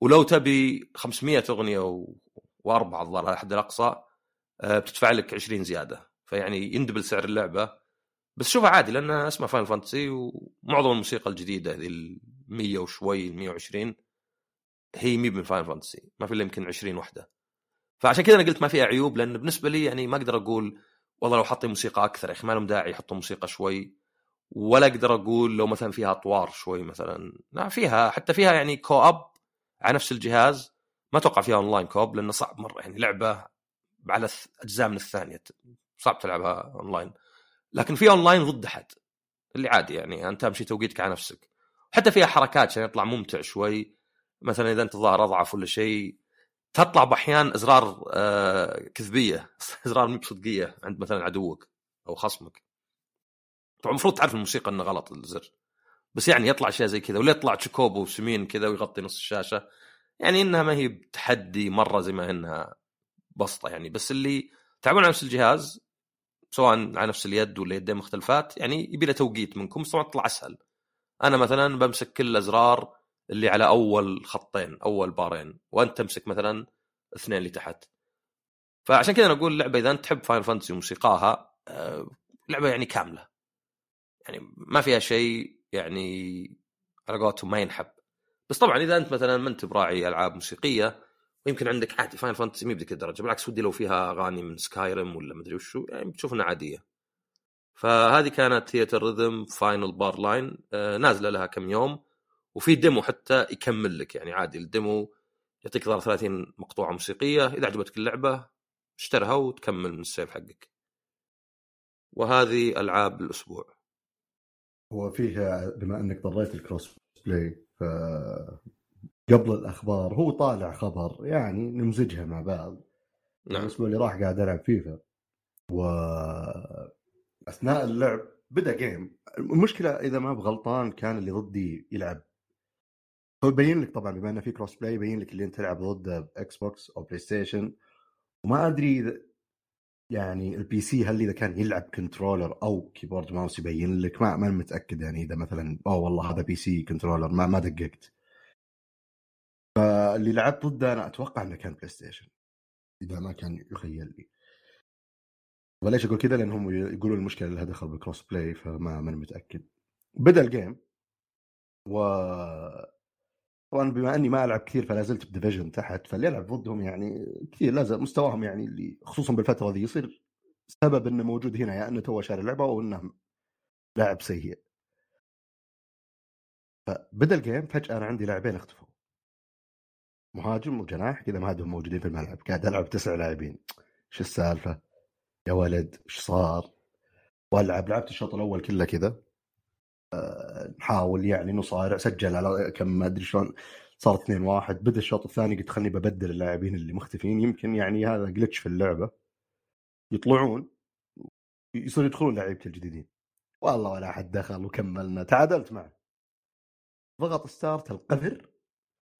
ولو تبي 500 أغنية و... وأربعة الظاهر على الحد الأقصى بتدفع لك 20 زيادة. فيعني يندبل سعر اللعبة. بس شوفها عادي لأن اسمها Final Fantasy ومعظم الموسيقى الجديدة ذي ال 100 وشوي 120 هي مي من Final Fantasy ما في إلا يمكن 20 وحدة. فعشان كذا أنا قلت ما فيها عيوب لأن بالنسبة لي يعني ما أقدر أقول والله لو حطي موسيقى أكثر يا أخي ما لهم داعي يحطوا موسيقى شوي. ولا أقدر أقول لو مثلا فيها أطوار شوي مثلا. لا فيها حتى فيها يعني co-op على نفس الجهاز. ما أتوقع فيها online co-op لأنه صعب مرة. يعني لعبة على أجزاء من الثانية صعب تلعبها أونلاين. لكن في أونلاين ضد أحد اللي عادي يعني أنت امشي توقيتك على نفسك. حتى فيها حركات عشان يطلع ممتع شوي. مثلا إذا انت ظاهر أضعف ولا شيء تطلع بأحيان إزرار آه كذبية. إزرار مو بصدقية عند مثلا عدوك أو خصمك. طبعا المفروض تعرف الموسيقى إنه غلط الزر. بس يعني يطلع اشياء زي كذا ولا يطلع Chocobo سمين كذا ويغطي نص الشاشة. يعني إنها ما هي بتحدي مرة زي ما إنها بسطة يعني. بس اللي تعبون على نفس الجهاز سواء على نفس اليد ولا يدين مختلفات يعني يبي له توقيت منكم طبعا تطلع أسهل. أنا مثلا بمسك كل الأزرار اللي على أول خطين أول بارين وأنت تمسك مثلا اثنين اللي تحت. فعشان كذا نقول اللعبه إذا أنت تحب Final Fantasy وموسيقاها آه، لعبة يعني كاملة. يعني ما فيها شيء يعني على قولتهم ما ينحب. بس طبعا إذا أنت مثلا ما أنت براعي ألعاب موسيقية ويمكن عندك عادي Final Fantasy مي بذيك الدرجة بالعكس ودي لو فيها أغاني من Skyrim ولا مدري وشو يعني بتشوف إنها عادية. فهذه كانت Theatrhythm Final Bar Line نازلة لها كم يوم وفي demo حتى يكمل لك يعني عادي ال demo يعطيك ظهر 30 مقطوعة موسيقية إذا عجبتك اللعبة اشترها وتكمل من ال save حقك. وهذه ألعاب الأسبوع.
هو فيه بما إنك طريت ال cross play ف قبل الأخبار هو طالع خبر يعني نمزجها مع بعض. نعم. الأسبوع اللي راح قاعد العب فيفا. و أثناء اللعب بدأ game المشكلة إذا ما بغلطان كان اللي ضدي يلعب. هو يبين لك طبعا بما إنه في cross play يبين لك اللي أنت تلعب ضده Xbox أو PlayStation وما أدري إذا يعني ال PC هل إذا كان يلعب controller أو keyboard mouse يبين لك؟ ما ما متأكد يعني إذا مثلا أوه والله هذا PC controller ما ما دققت. فاللي لعبت ضده أنا أتوقع إنه كان PlayStation إذا ما كان يخيل لي. وليش أقول كذا لانهم يقولون المشكلة لها دخل بال cross play فما ماني متأكد. بدأ ال game و طبعا بما إني ما ألعب كثير فلا زلت ب division تحت فاللي يلعب ضدهم يعني كثير لازم مستواهم يعني اللي خصوصا بالفترة ذي يصير سبب إنه موجود هنا يا يعني إنه توه شاري اللعبه أو إنه لاعب سيء. فبدأ ال game فجأة أنا عندي لاعبين اختفوا. مهاجم وجناح كذا ما عندهم موجودين في الملعب قاعد العب تسع لاعبين. إيش السالفة؟ يا ولد إيش صار؟ والعب لعبت الشوط الأول كله كذا. نحاول يعني نصارع سجل على كم ما أدري شلون صار 2 1 بدأ الشوط الثاني قلت خلني ببدل اللاعبين اللي مختفين يمكن يعني هذا جلتش في اللعبة. يطلعون يصير يدخلون لعيبه الجديدين. والله ولا أحد دخل وكملنا تعادلت معه. ضغط ستارت القذر.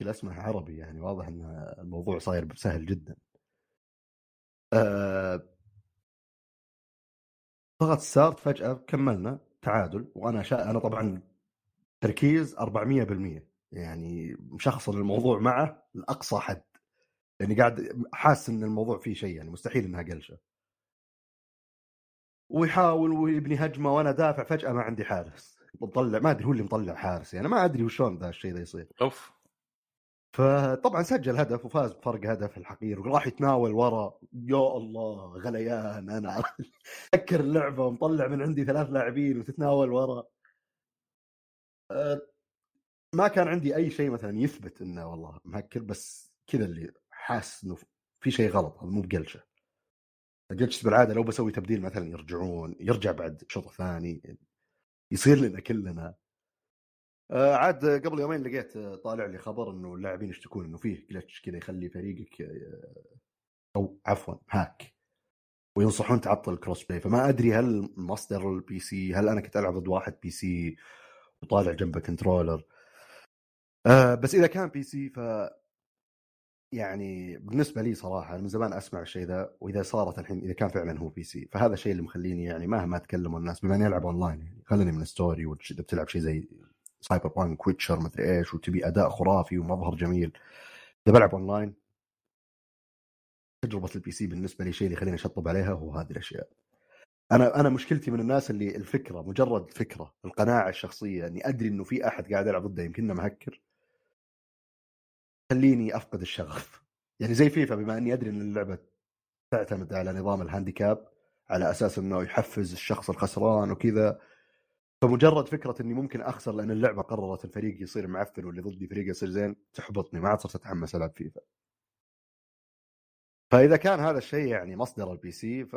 كل اسمه عربي يعني واضح إن الموضوع صاير سهل جدا. أه ضغط start فجأة كملنا تعادل وأنا شا... أنا طبعا تركيز 400% يعني مشخصن الموضوع معه لأقصى حد يعني قاعد حاسس إن الموضوع فيه شيء يعني مستحيل إنها قلتشة. ويحاول ويبني هجمة وأنا دافع فجأة ما عندي حارس. مطلع ما أدري هو اللي مطلع حارس يعني ما أدري وشلون ذا الشيء ذا يصير.
أوف.
فطبعا سجل هدف وفاز بفرق هدف الحقير وراح يتناول ورا. يا الله غليان أنا. اكر اللعبة ومطلع من عندي ثلاث لاعبين وتتناول ورا. أه، ما كان عندي أي شيء مثلا يثبت إنه والله مهكر بس كذا اللي حاس إنه في شيء غلط مو بقلشه. الجلتش بالعادة لو بسوي تبديل مثلا يرجعون يرجع بعد شوط ثاني يصير لنا كلنا. آه عاد قبل يومين لقيت آه، طالع لي خبر إنه اللاعبين يشتكون إنه فيه جلتش كذا يخلي فريقك آه، أو عفوا hack. وينصحون تعطل ال cross play. فما أدري هل مصدر ال PC هل أنا كنت ألعب ضد واحد PC وطالع جنبه controller. آه بس إذا كان PC ف يعني بالنسبة لي صراحة من زمان أسمع الشيء ذا وإذا صارت الحين إذا كان فعلا هو PC. فهذا الشيء اللي مخليني يعني مهما تكلموا الناس بما إني ألعب اونلاين يعني خليني من story واذا بتلعب شيء زي Cyberpunk Witcher مدري إيش وتبي أداء خرافي ومظهر جميل. اذا بلعب أونلاين. تجربة ال PC بالنسبة لي شيء اللي يخليني أشطب عليها هو هذه الأشياء. أنا أنا مشكلتي من الناس اللي الفكرة مجرد فكرة القناعة الشخصية إني أدري إنه في أحد قاعد يلعب ضده يمكن إنه مهكر. خليني أفقد الشغف. يعني زي فيفا بما إني أدري إن اللعبة تعتمد على نظام ال handicap على أساس إنه يحفز الشخص الخسران وكذا فمجرد فكرة إني ممكن أخسر لأن اللعبة قررت الفريق يصير معفن واللي ضدي فريق يصير زين تحبطني ما عاد صرت أتحمس ألعب فيفا. فإذا كان هذا الشيء يعني مصدر ال PC ف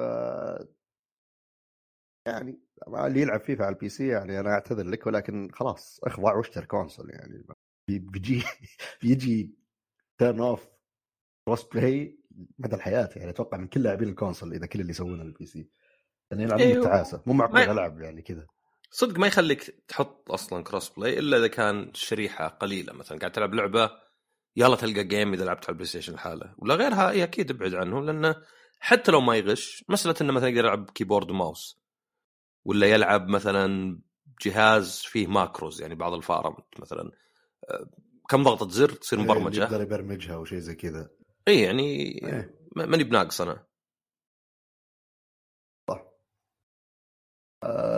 يعني اللي يلعب فيفا على ال PC يعني أنا أعتذر لك ولكن خلاص اخضع واشتري console يعني. بيجي بيجي turn off cross play مدى الحياة يعني أتوقع من كل لاعبين ال console إذا كل اللي يسوونه ال PC يعني يلعبون
أيوه.
بالتعاسه مو معقول ألعب يعني كذا.
صدق ما يخليك تحط أصلا cross play إلا إذا كان شريحة قليلة. مثلا قاعد تلعب لعبة يلا تلقى game إذا لعبت على ال PlayStation لحاله. ولا غيرها إي أكيد ابعد عنه لأنه حتى لو ما يغش مسألة إنه مثلا يقدر يلعب keyboard و mouse. ولا يلعب مثلا جهاز فيه macros يعني بعض الفارم مثلا. آه، كم ضغطة زر تصير
إيه،
مبرمجة.
يقدر يبرمجها وشيء زي كذا.
إي يعني
إيه.
ما- ماني بناقص
أنا.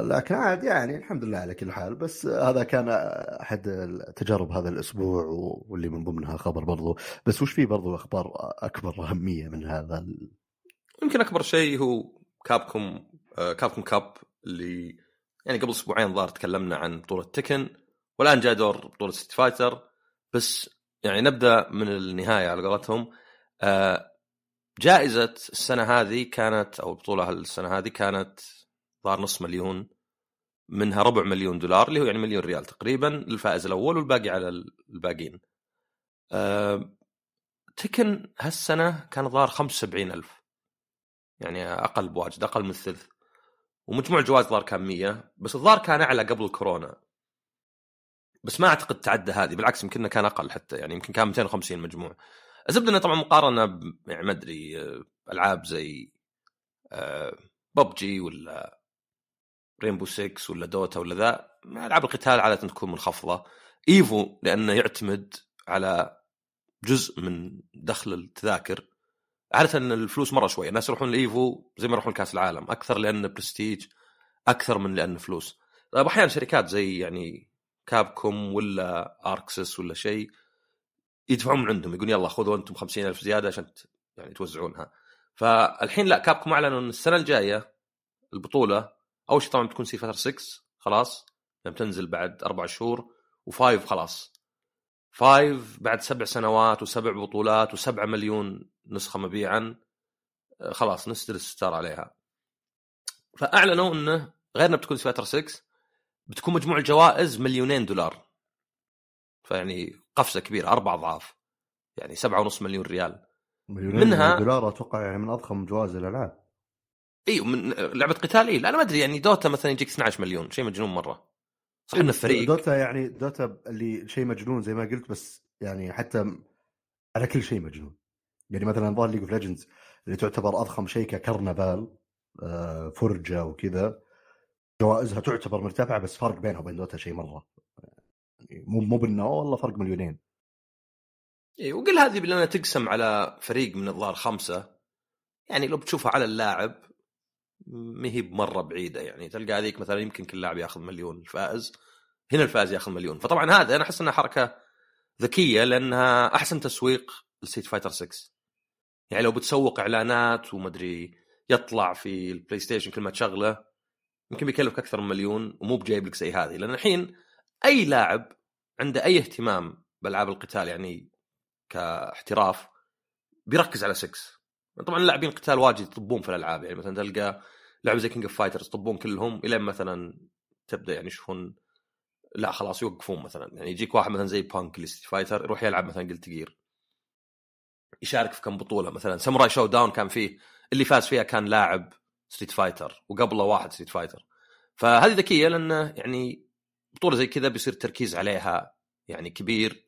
لكن عاد يعني الحمد لله على كل حال. بس هذا كان أحد تجارب هذا الأسبوع واللي من ضمنها خبر برضو. بس وش في برضو أخبار أكبر أهمية من هذا ال-
يمكن أكبر شيء هو Capcom آه، Capcom Cup اللي يعني قبل أسبوعين ظهر تكلمنا عن بطولة Tekken والآن جاء دور بطولة Street Fighter. بس يعني نبدأ من النهاية على قولتهم. آه، جائزة السنة هذه كانت أو البطوله السنة هذه كانت ظهر نص مليون منها ربع مليون دولار اللي هو يعني مليون ريال تقريبا للفائز الأول والباقي على الباقيين. آه، تكن هالسنة كان ظهر 75 ألف. يعني أقل بواجد أقل من الثلث. ومجموع الجوائز ظهر كان 100 بس الظاهر كان أعلى قبل الكورونا بس ما أعتقد تعدى هذه بالعكس يمكن كان أقل حتى يعني يمكن كان 250 مجموع. الزبدة انه طبعا مقارنة يعني ما أدري آه، ألعاب زي ببجي ولا Rainbow 6 ولا Dota ولا ذا ألعاب القتال عادة تكون منخفضة. Evo لأنه يعتمد على جزء من دخل التذاكر. عادة إن الفلوس مرة شوي الناس يروحون ل Evo زي ما يروحون لكأس العالم أكثر لأن برستيج أكثر من لأن فلوس. طيب أحيانا شركات زي يعني Capcom ولا Arc Sys ولا شيء يدفعون من عندهم يقولون يلا خذوا أنتم 50000 زيادة عشان يعني توزعونها. فالحين لا Capcom أعلنوا إن السنة الجاية البطولة أول شيء طبعا بتكون Street Fighter 6 خلاص. لما تنزل بعد أربع شهور و5 خلاص. 5 بعد سبع سنوات وسبع بطولات وسبعة مليون نسخة مبيعا خلاص نسدل الستار عليها. فأعلنوا إنه غير انها بتكون Street Fighter 6 بتكون مجموع الجوائز مليونين دولار. فيعني قفزة كبيرة أربع أضعاف. يعني سبعة ونص مليون ريال.
مليونين
منها-
دولار أتوقع يعني من أضخم جوائز الألعاب.
إي من لعبة قتال إي لا أنا ما أدري يعني Dota مثلا يجيك 12 مليون شيء مجنون مرة. صح ان الفريق
Dota يعني Dota اللي شيء مجنون زي ما قلت بس يعني حتى على كل شيء مجنون. يعني مثلا ظهر League of Legends اللي تعتبر أضخم شيء ككرنفال آه، فرجة وكذا. جوائزها تعتبر مرتفعة بس فرق بينها وبين Dota شيء مرة. يعني مو مو بالنوع والله فرق مليونين.
إي وقل هذه لانها تقسم على فريق من الظاهر خمسة. يعني لو بتشوفها على اللاعب ما هي بمرة بعيدة يعني. تلقى هذيك مثلا يمكن كل لاعب ياخذ مليون الفائز هنا الفائز ياخذ مليون. فطبعا هذا أنا أحس إنها حركة ذكية لأنها أحسن تسويق ل Street Fighter 6 يعني لو بتسوق إعلانات ومدري يطلع في ال PlayStation كل ما تشغله يمكن بيكلفك أكثر من مليون ومو بجايب لك زي هذه. لأن الحين أي لاعب عنده أي اهتمام بألعاب القتال يعني كاحتراف بيركز على 6 طبعا اللاعبين القتال واجد يطبون في الألعاب يعني مثلا تلقى لعبة زي King of Fighters يطبون كلهم الين مثلا تبدأ يعني يشوفون لا خلاص يوقفون مثلا. يعني يجيك واحد مثلا زي Punk Street Fighter يروح يلعب مثلا Guilty Gear يشارك في كم بطولة مثلا. Samurai Shodown كان فيه اللي فاز فيها كان لاعب Street Fighter وقبله واحد Street Fighter فهذه ذكية لأنه يعني بطولة زي كذا بيصير التركيز عليها يعني كبير.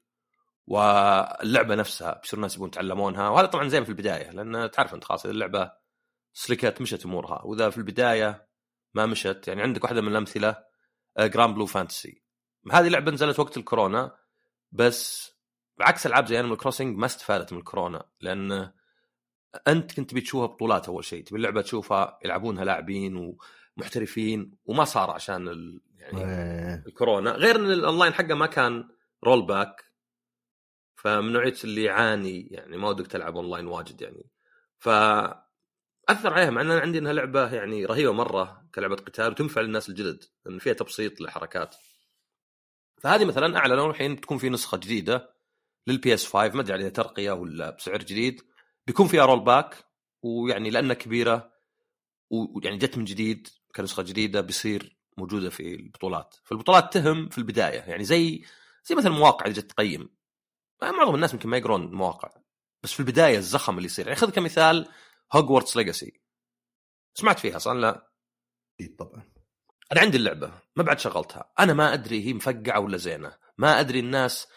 واللعبة نفسها بيصير الناس يبون يتعلمونها. وهذا طبعا زين في البداية لأن تعرف أنت خلاص اللعبة سلكت مشت أمورها. وإذا في البداية ما مشت يعني عندك واحدة من الأمثلة Granblue Fantasy هذه لعبة نزلت وقت الكورونا بس بعكس ألعاب زي Animal Crossing ما استفادت من الكورونا لأن أنت كنت بتشوفها بطولات أول شيء. تبي اللعبة تشوفها يلعبونها لاعبين ومحترفين وما صار عشان ال... يعني
إيه.
الكورونا. غير إن الاونلاين حقه ما كان rollback فمن نوعية اللي يعاني يعني ما ودك تلعب اونلاين واجد يعني. ف اثر عليها مع إن أنا عندي إنها لعبة يعني رهيبة مرة كلعبة قتال وتنفع للناس الجدد لأن فيها تبسيط للحركات فهذه مثلا أعلنوا الحين بتكون في نسخة جديدة لل PS 5 ما أدري عليها ترقية ولا بسعر جديد. بيكون فيها rollback ويعني لأنها كبيرة ويعني جت من جديد كنسخة جديدة بيصير موجودة في البطولات. فالبطولات تهم في البداية يعني زي زي مثلا المواقع اللي جت تقيم. معظم الناس يمكن ما يقرون المواقع بس في البداية الزخم اللي يصير. يعني خذ كمثال Hogwarts Legacy سمعت فيها أصلا لا.
أكيد طبعا.
أنا عندي اللعبة ما بعد شغلتها. أنا ما أدري هي مفقعة ولا زينة. ما أدري الناس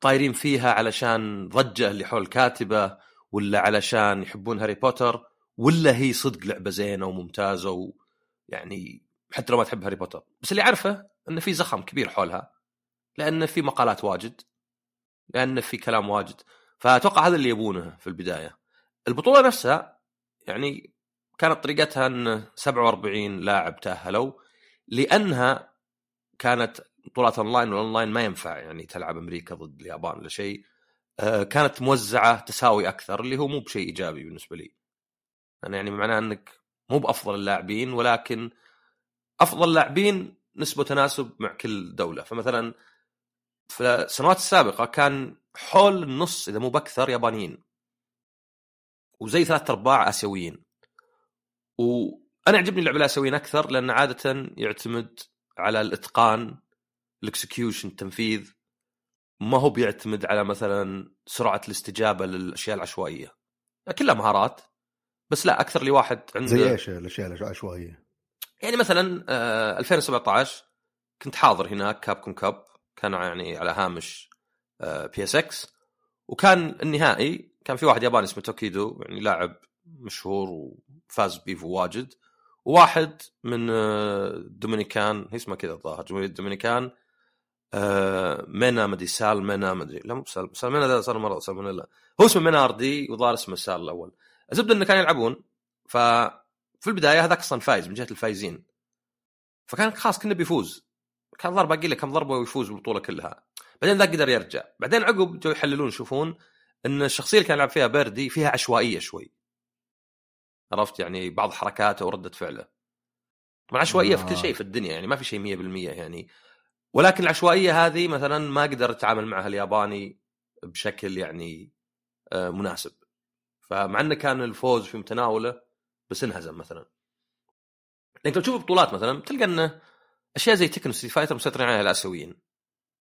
طايرين فيها علشان ضجة اللي حول الكاتبة ولا علشان يحبون هاري بوتر ولا هي صدق لعبة زينة وممتازة ويعني حتى لو ما تحب هاري بوتر. بس اللي أعرفه انه في زخم كبير حولها لأن في مقالات واجد. لأن في كلام واجد. فأتوقع هذا اللي يبونه في البداية. البطولة نفسها يعني كانت طريقتها إن 47 لاعب تأهلوا لأنها كانت بطولات أونلاين والأونلاين ما ينفع يعني تلعب أمريكا ضد اليابان ولا شيء. آه، كانت موزعة تساوي أكثر اللي هو مو بشيء إيجابي بالنسبة لي. أنا يعني معناه إنك مو بأفضل اللاعبين ولكن أفضل لاعبين نسبة تناسب مع كل دولة. فمثلا في السنوات السابقة كان حول النص إذا مو بأكثر يابانيين. وزي ثلاث أرباع آسيويين. وأنا يعجبني اللعب الآسيويين أكثر لأن عادة يعتمد على الإتقان الإكسكيوشن التنفيذ. ما هو بيعتمد على مثلا سرعة الاستجابة للأشياء العشوائية. كلها مهارات. بس لا أكثر لي واحد عنده
زي إيش الأشياء العشوائية؟
يعني مثلا آه 2017 كنت حاضر هناك كابكم كاب. كان يعني على هامش آه PSX وكان النهائي كان في واحد ياباني اسمه توكيدو يعني لاعب مشهور وفاز بيفو واجد. وواحد من آه، الدومينيكان هي اسمها كذا الظاهر جمهورية الدومينيكان آه، مينا مدري سال مينا مدري لا مو سال سال مينا صار مرة سالمونيلا هو اسمه ميناردي وظهر اسمه سال الأول. الزبدة إنه كانوا يلعبون ففي البداية هذاك أصلا فايز من جهة الفايزين. فكان خلاص كنا بيفوز. كان ضربة؟ باقي له كم ضربة ويفوز بالبطولة كلها. بعدين ذاك قدر يرجع. بعدين عقب جو يحللون يشوفون إن الشخصية اللي كان يلعب فيها بيردي فيها عشوائية شوي. عرفت؟ يعني بعض حركاته وردة فعله. طبعا عشوائية في كل
آه.
شيء في الدنيا يعني ما في شيء 100% يعني. ولكن العشوائية هذه مثلا ما قدر يتعامل معها الياباني بشكل يعني آه، مناسب. فمع انه كان الفوز في متناوله بس انهزم مثلا. لانك لو تشوف بطولات مثلا تلقى إنه أشياء زي تكن ستريت فايتر مسيطرين عليها الآسيويين.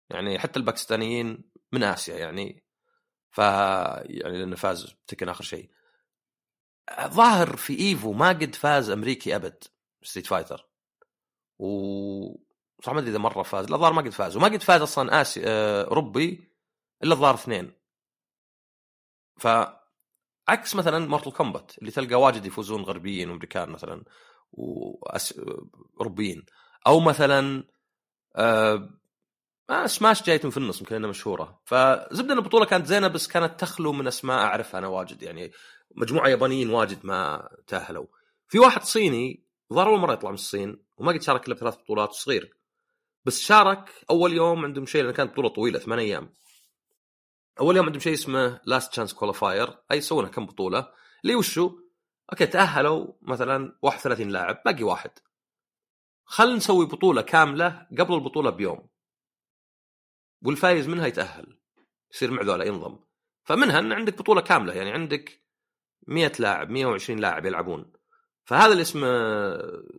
يعني حتى الباكستانيين من آسيا يعني. ف يعني لأنه فاز تكن آخر شيء. ظاهر في إيفو ما قد فاز أمريكي أبد ستريت فايتر. و صراحة ما أدري إذا مرة فاز. لا ظاهر ما قد فاز. وما قد فاز أصلا اسي آه، اوروبي إلا الظاهر اثنين. ف عكس مثلا مورتل كومبات اللي تلقى واجد يفوزون غربيين وأمريكان مثلا وأس... أو مثلا آه... سماش جايتهم في النص يمكن مشهورة. فزبدة ان البطولة كانت زينة بس كانت تخلو من أسماء أعرفها أنا واجد يعني مجموعة يابانيين واجد ما تأهلوا. في واحد صيني ظهر أول مرة يطلع من الصين وما قد شارك إلا بثلاث بطولات صغير. بس شارك أول يوم عندهم شيء لأن كانت بطولة طويلة ثمان أيام. أول يوم عندهم شيء اسمه last chance qualifier أي يسوونها كم بطولة اللي وشو؟ أوكي تأهلوا مثلا 31 لاعب باقي واحد. خل نسوي بطولة كاملة قبل البطولة بيوم. والفايز منها يتأهل. يصير مع ذولا ينضم فمنها إن عندك بطولة كاملة يعني عندك 100 لاعب 120 لاعب يلعبون. فهذا اللي اسمه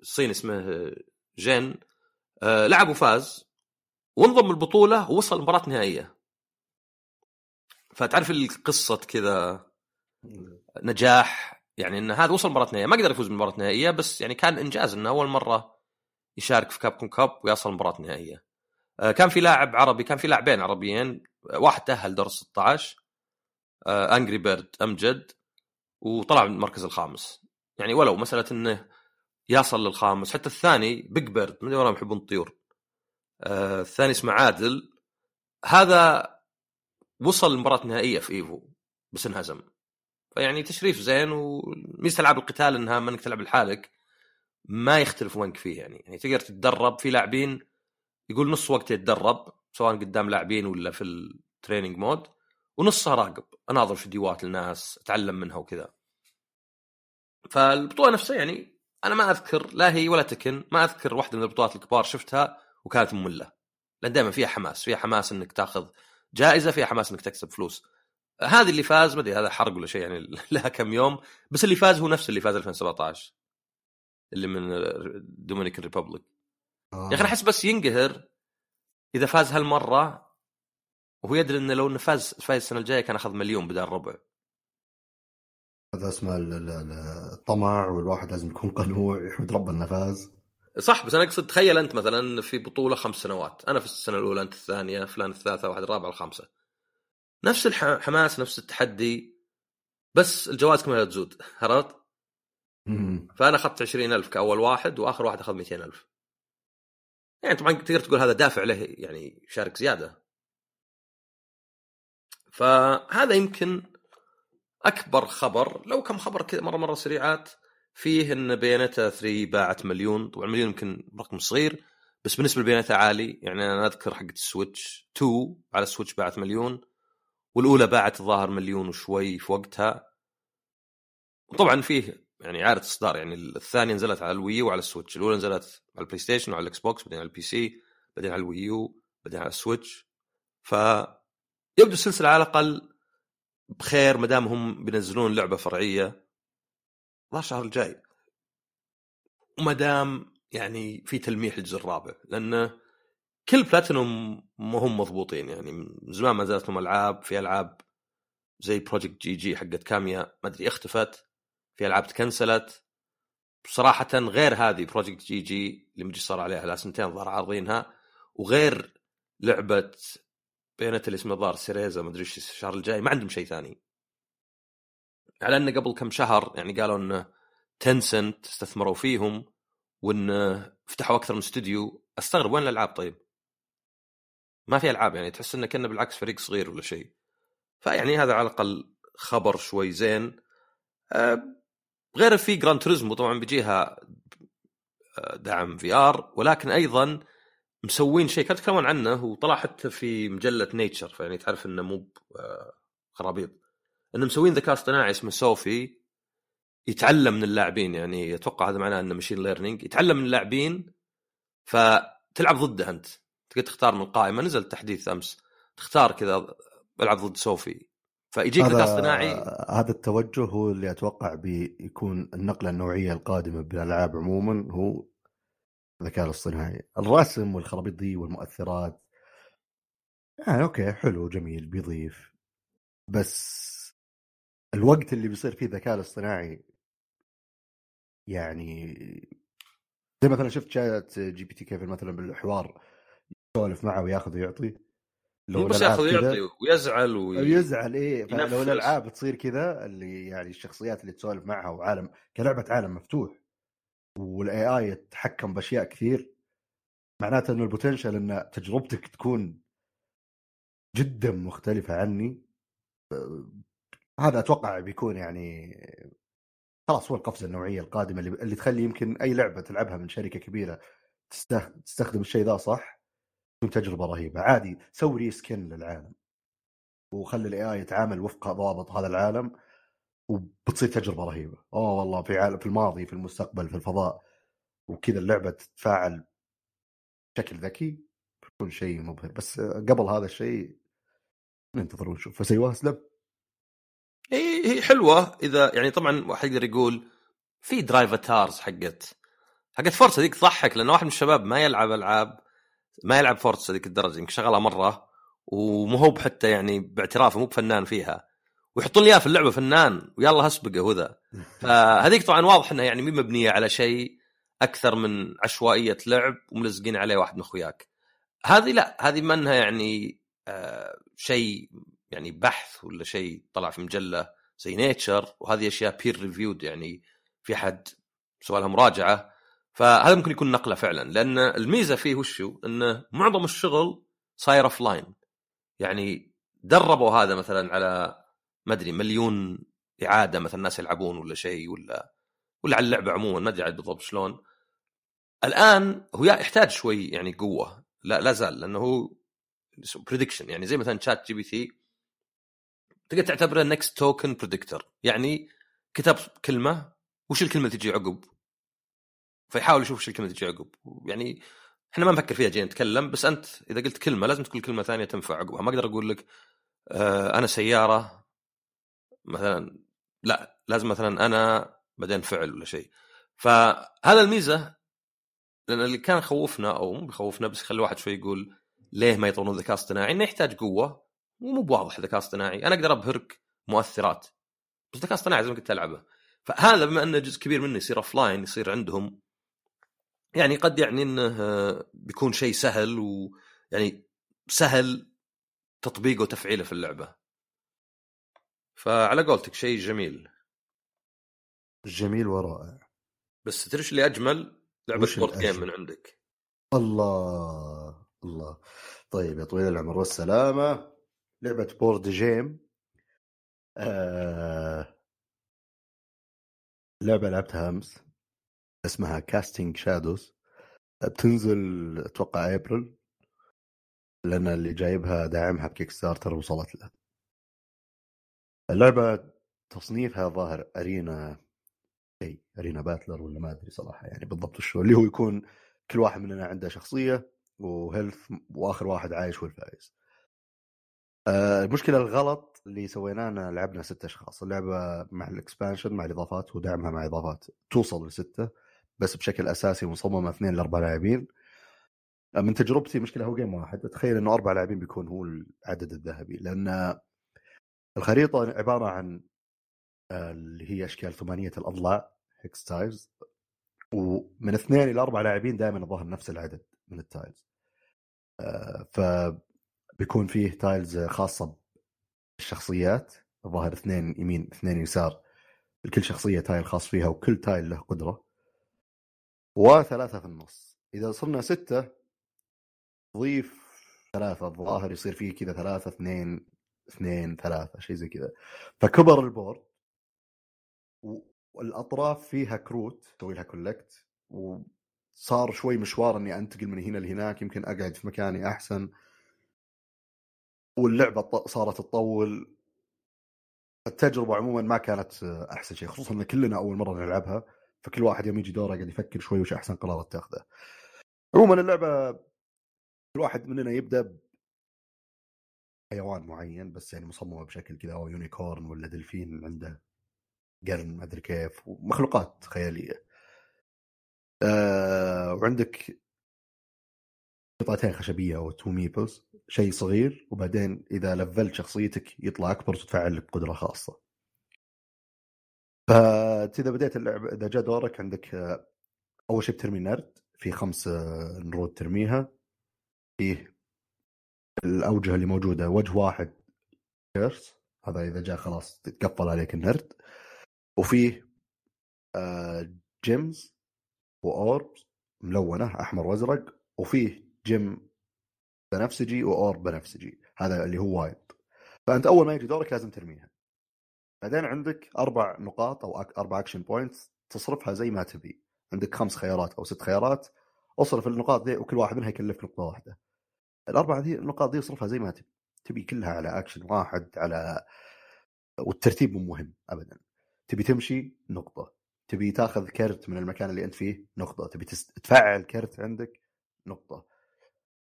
الصين اسمه جين آه، لعب وفاز وانضم البطولة ووصل مباراة نهائية. فتعرف القصة كذا؟ نجاح يعني إن هذا وصل مباراة نهائية. ما قدر يفوز بالمباراة النهائية بس يعني كان إنجاز إنه أول مرة يشارك في كابكوم كاب ويصل مباراة نهائية. آه، كان في لاعب عربي كان في لاعبين عربيين. واحد تأهل دور 16 انجري بيرد أمجد. وطلع من المركز الخامس. يعني ولو مسألة إنه يصل للخامس. حتى الثاني بيج بيرد من وراهم يحبون الطيور. آه الثاني اسمه عادل. هذا وصل لمباراة نهائية في إيفو بس انهزم. فيعني تشريف زين وميزة ألعاب القتال إنها ما إنك تلعب لحالك. ما يختلف وينك فيه يعني. يعني تقدر تتدرب في لاعبين يقول نص وقت يتدرب سواء قدام لاعبين ولا في ال training mode ونصها راقب. أناظر فيديوهات للناس أتعلم منها وكذا. فالبطولة نفسها يعني أنا ما أذكر لا هي ولا تكن ما أذكر واحدة من البطولات الكبار شفتها وكانت مملة. لأن دائما فيها حماس فيها حماس إنك تأخذ جائزة فيها حماس إنك تكسب فلوس. هذه اللي فاز ما أدري هذا حرق ولا شيء يعني لها كم يوم بس اللي فاز هو نفس اللي فاز 2017 اللي من Dominican Republic آه. يا أخي أحس بس ينقهر إذا فاز هالمرة وهو يدري إنه لو إنه فاز فاز السنة الجاية كان أخذ مليون بدل ربع.
هذا اسمه الطمع والواحد لازم يكون قنوع يحمد ربه إنه فاز.
صح بس أنا أقصد تخيل أنت مثلا في بطولة خمس سنوات. أنا في السنة الأولى أنت الثانية فلان الثالثة واحد الرابعه الخامسة. نفس الحماس نفس التحدي بس الجوائز كلها تزود عرفت؟ فأنا أخذت 20000 كأول واحد وآخر واحد أخذ 200000 يعني طبعا تقدر تقول هذا دافع له يعني يشارك زيادة. فهذا يمكن أكبر خبر لو كم خبر كذا مرة مرة سريعات فيه إن بايونيتا 3 باعت مليون. طبعا مليون يمكن رقم صغير بس بالنسبة لبايونيتا عالي. يعني أنا أذكر حقت السويتش 2 على السويتش باعت مليون والأولى باعت الظاهر مليون وشوي في وقتها. وطبعا فيه يعني عادة اصدار يعني الثانية نزلت على الوي يو وعلى السويتش الأولى نزلت على البلاي ستيشن وعلى الإكس بوكس بعدين على ال PC بعدين على الوي يو بعدين على السويتش. ف يبدو السلسلة على الأقل بخير ما دام هم بينزلون لعبة فرعية الشهر الجاي. وما دام يعني في تلميح للجزء الرابع لأنه كل بلاتينوم ما هم مضبوطين يعني من زمان ما زالت لهم ألعاب في ألعاب زي Project GG حقت كاميا ما أدري اختفت. في ألعاب تكنسلت. بصراحة غير هذه Project GG اللي مجي صار عليها لا سنتين ظهر عارضينها وغير لعبة بايونيتا اللي اسمها ظهر سيريزا ما أدري إيش الشهر الجاي ما عندهم شيء ثاني. على إنه قبل كم شهر يعني قالوا انه تنسنت استثمروا فيهم وانه فتحوا أكثر من استوديو أستغرب وين الألعاب طيب؟ ما في ألعاب يعني تحس انه كأنه بالعكس فريق صغير ولا شيء. فيعني هذا على الأقل خبر شوي زين. أه غير في جراند توريزمو طبعا بيجيها آه، دعم VR ولكن أيضا مسوين شيء. كانوا يتكلمون عنه وطلع حتى في مجلة نيتشر فيعني تعرف إنه مو آه، خرابيط. إنه مسوين ذكاء اصطناعي اسمه سوفي يتعلم من اللاعبين يعني أتوقع هذا معناه إنه machine learning يتعلم من اللاعبين فتلعب ضده أنت. تقدر تختار من القائمة. نزل تحديث أمس. تختار كذا ألعب ضد سوفي فيجيك ذكاء اصطناعي
هذا التوجه هو اللي أتوقع بيكون النقلة النوعية القادمة بالألعاب عموما هو الذكاء الاصطناعي. الرسم والخرابيط دي والمؤثرات. يعني أوكي حلو جميل بيضيف. بس الوقت اللي بيصير فيه الذكاء الاصطناعي يعني زي مثلا شفت ChatGPT كيف مثلا بالحوار يسولف معه وياخذ ويعطي.
لو بس ياخذ ويعطي ويزعل
ويزعل إيه لو الالعاب تصير كذا اللي يعني الشخصيات اللي تسولف معها وعالم كلعبة عالم مفتوح وال AI يتحكم بأشياء كثير معناته إنه ال potential إن تجربتك تكون جدا مختلفة عني. هذا أتوقع بيكون يعني خلاص هو القفزة النوعية القادمة اللي, اللي تخلي يمكن أي لعبة تلعبها من شركة كبيرة تستخدم الشيء ذا صح؟ تجربة رهيبة. عادي سوي reskin للعالم. وخلي ال AI يتعامل وفق ضوابط هذا العالم وبتصير تجربة رهيبة. أوه والله في عالم في الماضي في المستقبل في الفضاء. وكذا اللعبة تتفاعل بشكل ذكي بيكون شيء مبهر. بس قبل هذا الشيء ننتظر ونشوف فسيوها اسلم
هي هي حلوة. إذا يعني طبعا واحد يقدر يقول في Drivatars حقت حقت Forza ذيك تضحك لأن واحد من الشباب ما يلعب ألعاب ما يلعب Forza هذيك الدرجة يمكن شغلها مرة ومو هو حتى يعني باعترافه مو بفنان فيها. ويحطون لي في اللعبة فنان ويلا هسبقه وذا. فهذيك طبعا واضح إنها يعني مي مبنية على شيء أكثر من عشوائية لعب وملزقين عليه واحد من أخوياك. هذه لا هذه منها يعني آه شيء يعني بحث ولا شيء طلع في مجلة زي Nature وهذه أشياء peer reviewed يعني في حد سوى لها مراجعة. فهذا ممكن يكون نقلة فعلا لأن الميزة فيه وشو انه معظم الشغل صاير offline يعني دربوا هذا مثلا على ما أدري مليون إعادة مثلا الناس يلعبون ولا شيء ولا ولا على اللعبة عموما ما أدري بالضبط شلون. الآن هو يحتاج شوي يعني قوة. لا لا زال لأنه هو prediction يعني زي مثلا ChatGPT تقدر تعتبره next token predictor يعني كتب كلمة وش الكلمة اللي تجي عقب؟ فيحاول يشوف وش الكلمة تجي عقب يعني إحنا ما نفكر فيها جاي نتكلم بس أنت إذا قلت كلمة لازم تقول كلمة ثانية تنفع عقبها. ما أقدر أقول لك آه أنا سيارة مثلا لا لازم مثلا أنا بعدين فعل ولا شيء. فهذا الميزة لأن اللي كان يخوفنا أو مو بيخوفنا بس يخلي الواحد شوي يقول ليه ما يطورون ذكاء اصطناعي؟ إنه يحتاج قوة ومو بواضح ذكاء اصطناعي، أنا أقدر أبهرك مؤثرات بس ذكاء اصطناعي زي ما كنت ألعبه. فهذا بما إنه جزء كبير منه يصير offline يصير عندهم يعني قد يعني إنه بيكون شيء سهل ويعني سهل تطبيقه وتفعيله في اللعبة. فعلى قولتك شيء جميل.
جميل ورائع.
بس تدري اللي أجمل؟ لعبة board game من عندك.
الله الله. طيب يا طويل العمر والسلامة. لعبة board game آه... لعبة لعبتها أمس. اسمها Casting Shadows بتنزل أتوقع ابريل لأن اللي جايبها داعمها ب Kickstarter وصلت له. اللعبة تصنيفها ظاهر arena إي arena battler ولا ما أدري صراحة يعني بالضبط شو اللي هو يكون كل واحد مننا عنده شخصية و health وآخر واحد عايش هو الفائز آه، المشكلة الغلط اللي سويناه ان لعبنا ستة أشخاص اللعبة مع ال expansion مع الإضافات ودعمها مع إضافات توصل لستة. بس بشكل أساسي مصممة اثنين لأربع لاعبين. آه، من تجربتي مشكلة هو game واحد. اتخيل إنه أربع لاعبين بيكون هو العدد الذهبي لأن الخريطة عبارة عن آه، اللي هي أشكال ثمانية الأضلاع hex tiles ومن اثنين إلى أربع لاعبين دائما الظاهر نفس العدد من ال tiles ف بيكون فيه tiles خاصة بالشخصيات. الظاهر اثنين يمين اثنين يسار. لكل شخصية tile خاص فيها وكل tile له قدرة. وثلاثة في النص. إذا صرنا ستة ضيف ثلاثة الظاهر يصير فيه كذا ثلاثة اثنين اثنين ثلاثة شيء زي كذا. فكبر ال board والأطراف فيها كروت تسوي لها collect وصار شوي مشوار إني أنتقل من هنا لهناك يمكن أقعد في مكاني أحسن. واللعبة صارت تطول. التجربة عموما ما كانت أحسن شيء خصوصا إن كلنا أول مرة نلعبها. فكل واحد يوم يجي دوره قاعد يفكر شوي وش أحسن قرار تاخذه عموما اللعبة كل واحد مننا يبدأ حيوان معين بس يعني مصممة بشكل كذا أو unicorn ولا دلفين عنده قرن ما أدري كيف ومخلوقات خيالية. أه وعندك قطعتين خشبية أو تو meeples شيء صغير وبعدين إذا لفلت شخصيتك يطلع أكبر وتتفعل لك قدره خاصة. فاذا بديت اللعبه إذا جاء دورك عندك آه، أول شيء بترمي نرد في خمس آه، نرود ترميها. فيه الاوجه اللي موجودة وجه واحد curse هذا إذا جاء خلاص تتقفل عليك النرد. وفيه gems و orbs ملونة أحمر وأزرق. وفيه gem بنفسجي و orb بنفسجي. هذا اللي هو wild. فأنت أول ما يجي دورك لازم ترميها. بعدين عندك أربع نقاط أو أربع action points تصرفها زي ما تبي. عندك خمس خيارات أو ست خيارات أصرف النقاط دي وكل واحد منها يكلفك نقطة واحدة. الأربع دي النقاط دي اصرفها زي ما تبي تبي كلها على اكشن واحد على والترتيب مو مهم ابدا. تبي تمشي نقطة. تبي تاخذ كرت من المكان اللي أنت فيه نقطة. تبي تفعل كرت عندك نقطة.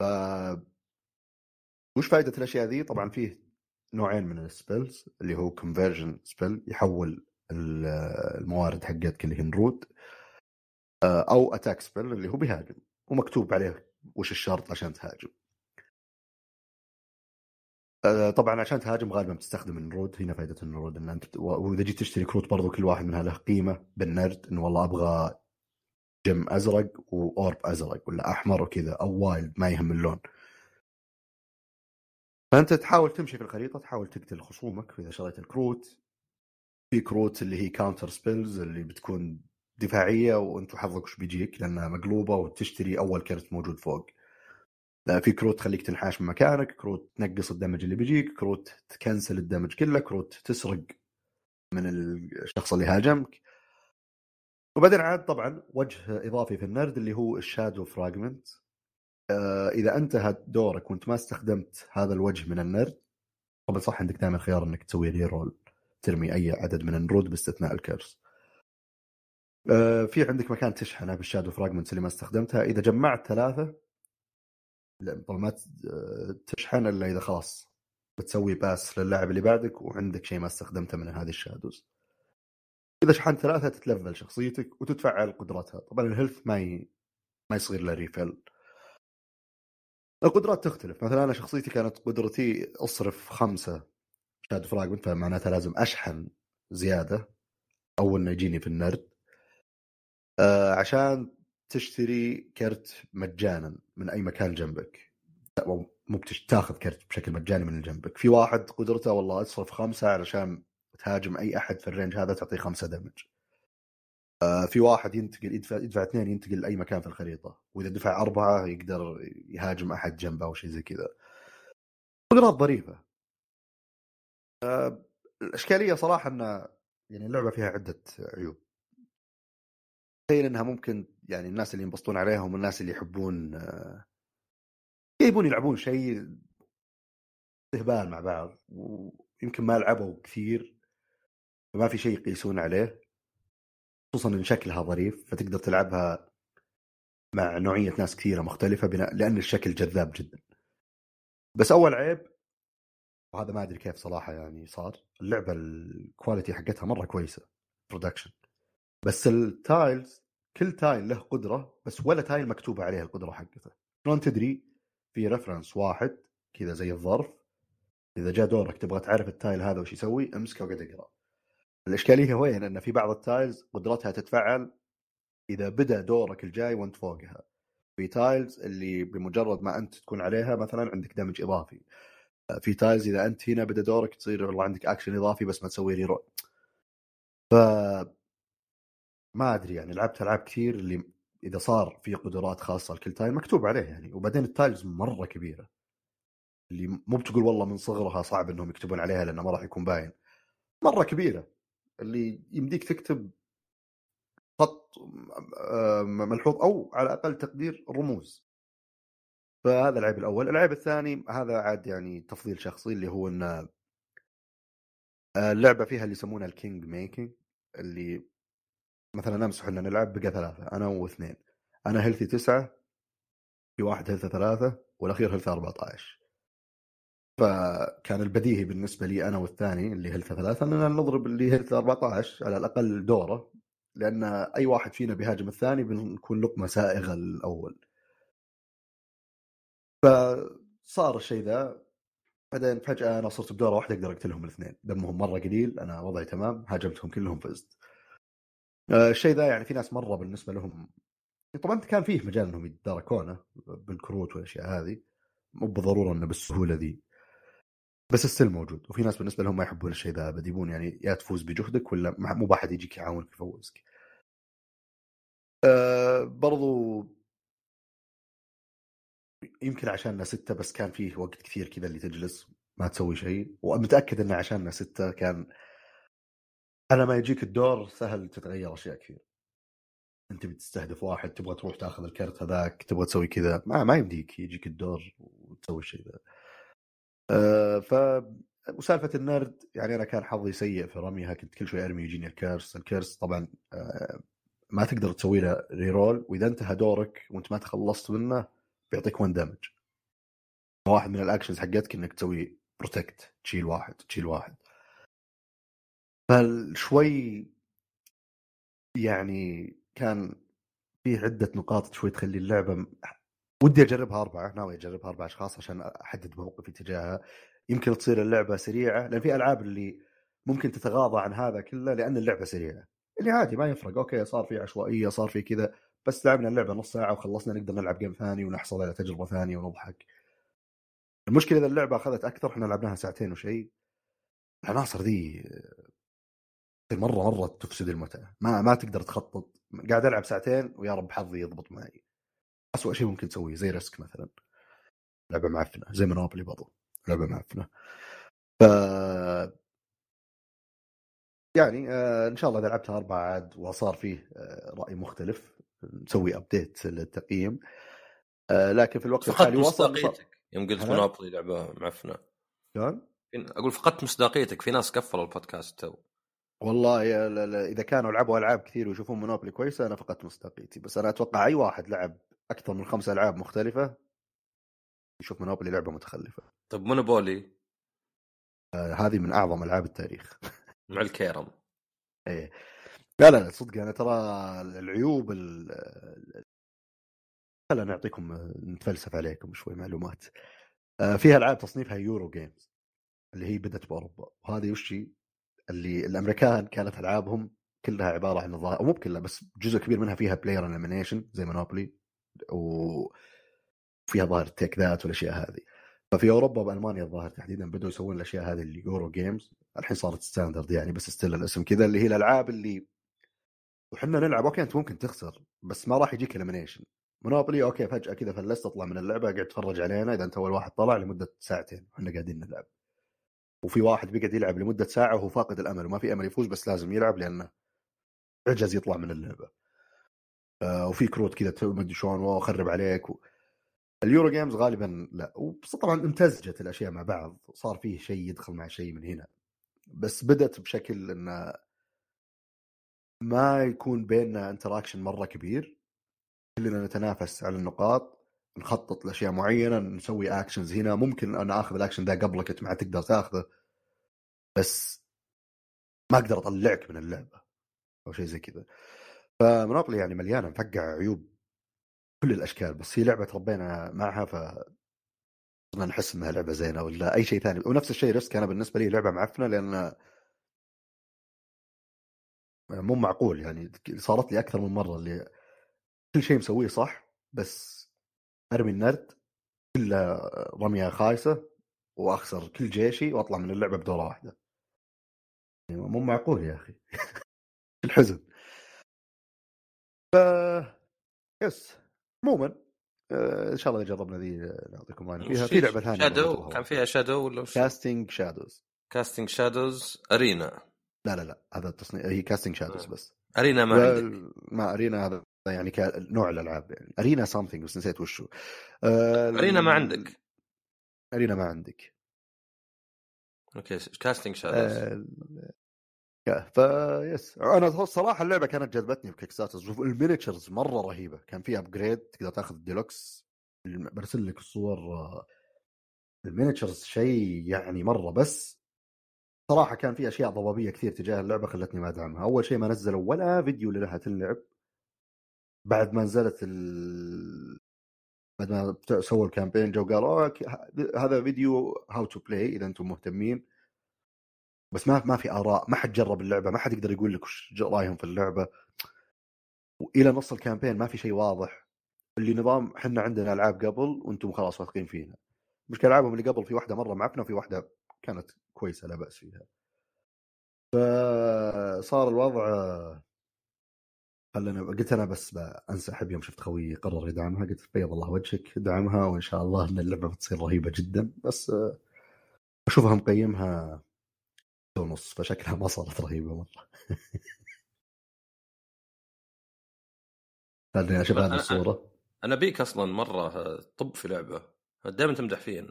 ف وش فائده الأشياء ذي؟ طبعا فيه نوعين من ال spells اللي هو conversion spell يحول الموارد حقتك اللي هي نرود آه، أو attack spell اللي هو بيهاجم ومكتوب عليه وش الشرط عشان تهاجم. آه، طبعا عشان تهاجم غالبا بتستخدم النرود هنا فائده النرود إن أنت وإذا جيت تشتري كروت برضو كل واحد منها له قيمه بالنرد انه والله أبغى gem أزرق و orb أزرق ولا أحمر وكذا أو wild ما يهم اللون. فأنت تحاول تمشي في الخريطة تحاول تقتل خصومك إذا شريت الكروت. في كروت اللي هي counter spells اللي بتكون دفاعية وأنت حظك وش بيجيك لأنها مقلوبة وتشتري أول كرت موجود فوق. في كروت تخليك تنحاش من مكانك كروت تنقص ال damage اللي بيجيك كروت ت cancel ال damage كله كروت تسرق من الشخص اللي هاجمك. وبعدين عاد طبعا وجه إضافي في النرد اللي هو ال shadow fragment آه إذا انتهى دورك وانت ما استخدمت هذا الوجه من النرد طبعا صح عندك دائما خيار إنك تسوي reroll ترمي أي عدد من النرود باستثناء ال curse آه في عندك مكان تشحنه بال shadow fragments اللي ما استخدمتها. إذا جمعت ثلاثة طبعا ما تشحن إلا إذا خلاص بتسوي pass للاعب اللي بعدك وعندك شيء ما استخدمته من هذه ال shadows. إذا شحنت ثلاثة ت level شخصيتك وتتفعل قدراتها. طبعا ال health ما ي... ما يصير له refill القدرات تختلف. مثلا أنا شخصيتي كانت قدرتي أصرف خمسة. shadow fragment فمعناتها لازم أشحن زيادة. أول ما يجيني في النرد. آه عشان تشتري كرت مجانا من أي مكان جنبك. مو تاخذ كرت بشكل مجاني من جنبك. في واحد قدرته والله أصرف خمسة علشان تهاجم أي أحد في ال range هذا تعطيه خمسة damage في واحد ينتقل يدفع يدفع اثنين ينتقل لأي مكان في الخريطة وإذا دفع أربعة يقدر يهاجم أحد جنبه أو شيء زي كذا. قدرات ظريفة. آه الإشكالية صراحة ان يعني اللعبة فيها عدة عيوب. تخيل إنها ممكن يعني الناس اللي ينبسطون عليها هم الناس اللي يحبون آه، يبون يلعبون شيء استهبال مع بعض ويمكن ما لعبوا كثير فما في شيء يقيسون عليه. خصوصا إن شكلها ظريف فتقدر تلعبها مع نوعية ناس كثيرة مختلفة بناء لأن الشكل جذاب جدا. بس أول عيب وهذا ما أدري كيف صراحة يعني صار اللعبة ال quality حقتها مرة كويسة production بس ال tiles كل tile له قدرة بس ولا tile مكتوبه عليه القدرة حقته. شلون تدري؟ في reference واحد كذا زي الظرف إذا جاء دورك تبغى تعرف ال tile هذا وش يسوي امسكه وقعد اقرأ. الإشكالية وين؟ إن في بعض ال tiles قدرتها تتفعل إذا بدأ دورك الجاي وأنت فوقها. في tiles اللي بمجرد ما أنت تكون عليها مثلا عندك damage إضافي. في tiles إذا أنت هنا بدأ دورك تصير والله عندك اكشن إضافي بس ما تسوي reroll ف ما أدري يعني لعبت ألعاب كثير اللي إذا صار في قدرات خاصة لكل tile مكتوب عليه يعني. وبعدين ال tiles مرة كبيرة. اللي مو بتقول والله من صغرها صعب إنهم يكتبون عليها لأنه ما راح يكون باين. مرة كبيرة. اللي يمديك تكتب خط آه، ملحوظ أو على أقل تقدير رموز. فهذا العيب الأول. العيب الثاني هذا عاد يعني تفضيل شخصي اللي هو إن آه، اللعبة فيها اللي يسمونها ال king making اللي مثلا امس إحنا نلعب بقى ثلاثة أنا واثنين. أنا health ي تسعة في واحد health ه ثلاثة والأخير health ه 14 فكان البديهي بالنسبة لي أنا والثاني اللي health ه ثلاثة اننا نضرب اللي health ه 14 على الأقل دورة لأن أي واحد فينا بيهاجم الثاني بنكون لقمة سائغة الأول. فصار الشيء ذا بعدين فجأة أنا صرت بدورة واحدة أقدر أقتلهم الاثنين. دمهم مرة قليل أنا وضعي تمام هاجمتهم كلهم فزت. آه، الشيء ذا يعني في ناس مرة بالنسبة لهم طبعا كان فيه مجال إنهم يتداركونه بالكروت والأشياء هذه مو بالضرورة إنه بالسهولة ذي. بس السل موجود وفي ناس بالنسبة لهم ما يحبون الشيء ذا ابد يبون يعني يا تفوز بجهدك ولا مو بحد يجيك يعاونك يفوزك. أه برضو يمكن عشاننا ستة بس كان فيه وقت كثير كذا اللي تجلس ما تسوي شيء ومتأكد إنه عشاننا ستة كان على ما يجيك الدور سهل تتغير أشياء كثير أنت بتستهدف واحد تبغى تروح تاخذ الكرت هذاك تبغى تسوي كذا ما ما يمديك يجيك الدور وتسوي الشيء ذا أه ف وسالفة النرد يعني أنا كان حظي سيء في رميها كنت كل شوي أرمي يجيني ال curse ال curse طبعا أه ما تقدر تسوي له reroll وإذا انتهى دورك وأنت ما تخلصت منه بيعطيك 1 damage واحد من ال actions حقتك إنك تسوي protect تشيل واحد تشيل واحد. فشوي يعني كان في عدة نقاط شوي تخلي اللعبة ودي أجربها أربعة ناوي أجربها أربع أشخاص عشان أحدد موقفي تجاهها. يمكن تصير اللعبة سريعة لأن في ألعاب اللي ممكن تتغاضى عن هذا كله لأن اللعبة سريعة. اللي عادي ما يفرق. okay صار في عشوائية صار في كذا بس لعبنا اللعبة نص ساعة وخلصنا نقدر نلعب game ثاني ونحصل على تجربة ثانية ونضحك. المشكلة إذا اللعبة أخذت أكثر إحنا لعبناها ساعتين وشيء العناصر ذي مرة مرة تفسد المتعة. ما ما تقدر تخطط. قاعد ألعب ساعتين ويا رب حظي يضبط معي. اسوء شيء ممكن تسويه زي ريسك مثلا. لعبة معفنة زي مونوبولي برضو لعبة معفنة. ف يعني آه إن شاء الله إذا لعبتها أربعة عاد وصار فيه آه رأي مختلف نسوي update للتقييم. آه لكن في الوقت
الحالي مصداقيتك يوم قلت مونوبولي لعبة معفنة.
شلون؟
أقول فقدت مصداقيتك في ناس قفلوا البودكاست تو.
والله لا إذا كانوا لعبوا ألعاب كثير ويشوفون مونوبولي كويسة أنا فقدت مصداقيتي. بس أنا أتوقع أي واحد لعب أكثر من خمس ألعاب مختلفة. يشوف مونوبولي لعبة متخلفة.
طيب مونوبولي؟
آه هذه من أعظم ألعاب التاريخ.
مع الكيرم.
إيه. لا لا صدق أنا ترى العيوب خلينا نعطيكم نتفلسف عليكم شوي معلومات. آه فيها ألعاب تصنيفها Euro games اللي هي بدأت بأوروبا. وهذه وش اللي الأمريكان كانت ألعابهم كلها عبارة عن الظاهر مو بكلها بس جزء كبير منها فيها player elimination زي Monopoly. وفيها ظاهر take that والأشياء هذه. ففي أوروبا والمانيا الظاهر تحديدا بدوا يسوون الأشياء هذه اللي Euro games الحين صارت standard يعني بس still الاسم كذا اللي هي الألعاب اللي وحنا نلعب. okay أنت ممكن تخسر بس ما راح يجيك elimination Monopoly okay فجأة كذا فلست تطلع من اللعبة قاعد تتفرج علينا. إذا أنت أول واحد طلع لمدة ساعتين وحنا قاعدين نلعب. وفي واحد بيقعد يلعب لمدة ساعة وهو فاقد الأمل وما في أمل يفوز بس لازم يلعب لأنه عجز يطلع من اللعبة. وفي كروت كذا ما أدري شلون واخرب عليك. و... ال Euro games غالبا لا. وبس طبعا امتزجت الأشياء مع بعض صار فيه شيء يدخل مع شيء من هنا. بس بدأت بشكل انه ما يكون بيننا interaction مرة كبير. كلنا نتنافس على النقاط نخطط لأشياء معينة نسوي actions هنا. ممكن أنا آخذ الاكشن ذا قبلك انت ما تقدر تاخذه. بس ما أقدر أطلعك من اللعبة أو شيء زي كذا. ف Monopoly يعني مليانة مفقع عيوب كل الأشكال بس هي لعبة تربينا معها ف نحس إنها لعبة زينة ولا أي شيء ثاني. ونفس الشيء ريسك أنا بالنسبة لي لعبة معفنة لأن مو معقول يعني صارت لي أكثر من مرة اللي كل شيء مسويه صح بس أرمي النرد كلها رمية خايسة وأخسر كل جيشي وأطلع من اللعبة بدورة واحدة. يعني مو معقول يا أخي. الحزن. ف بس عموما آه، إن شاء الله اذا جربنا ذي نعطيكم رأينا. فيها في لعبة ثانية
Shadow كان فيها شادو ولا
Casting Shadows
Casting Shadows arena
لا لا لا هذا التصنيف هي Casting Shadows بس.
arena ما عندك.
ما arena هذا يعني نوع الألعاب يعني. arena something بس نسيت وشو.
آه arena ما عندك.
arena ما عندك.
okay Casting Shadows
فبس أنا الصراحه اللعبة كانت جذبتني ب Kickstarter شوف ال miniatures مرة رهيبة. كان فيها upgrade تقدر تاخذ الديلوكس برسل لك الصور ال miniatures شيء يعني مرة. بس صراحة كان في أشياء ضبابية كثير تجاه اللعبة خلتني ما أدعمها. أول شيء ما نزلوا ولا فيديو لها تلعب. بعد ما نزلت ال... بعد ما سووا ال campaign جو قالوا هذا فيديو how to play إذا أنتم مهتمين. بس ما ما في آراء ما حد جرب اللعبة ما حد يقدر يقول لك وش رأيهم في اللعبة. وإلى نص الكامبين ما في شيء واضح. اللي نظام إحنا عندنا ألعاب قبل وأنتم خلاص واثقين فينا مشكلة العابهم اللي قبل في واحدة مرة معفنة وفي واحدة كانت كويسة لا بأس فيها. فصار الوضع خلنا قلت أنا بس انسحب يوم شفت خويي قرر يدعمها قلت بيض الله وجهك ادعمها وإن شاء الله إن اللعبة بتصير رهيبة جدا. بس أشوفها مقيمها ونص فشكلها ما صارت رهيبة مرة. خليني أشوف هذه الصورة.
أنا بيك أصلا مرة طب في لعبة. دائما تمدح فيها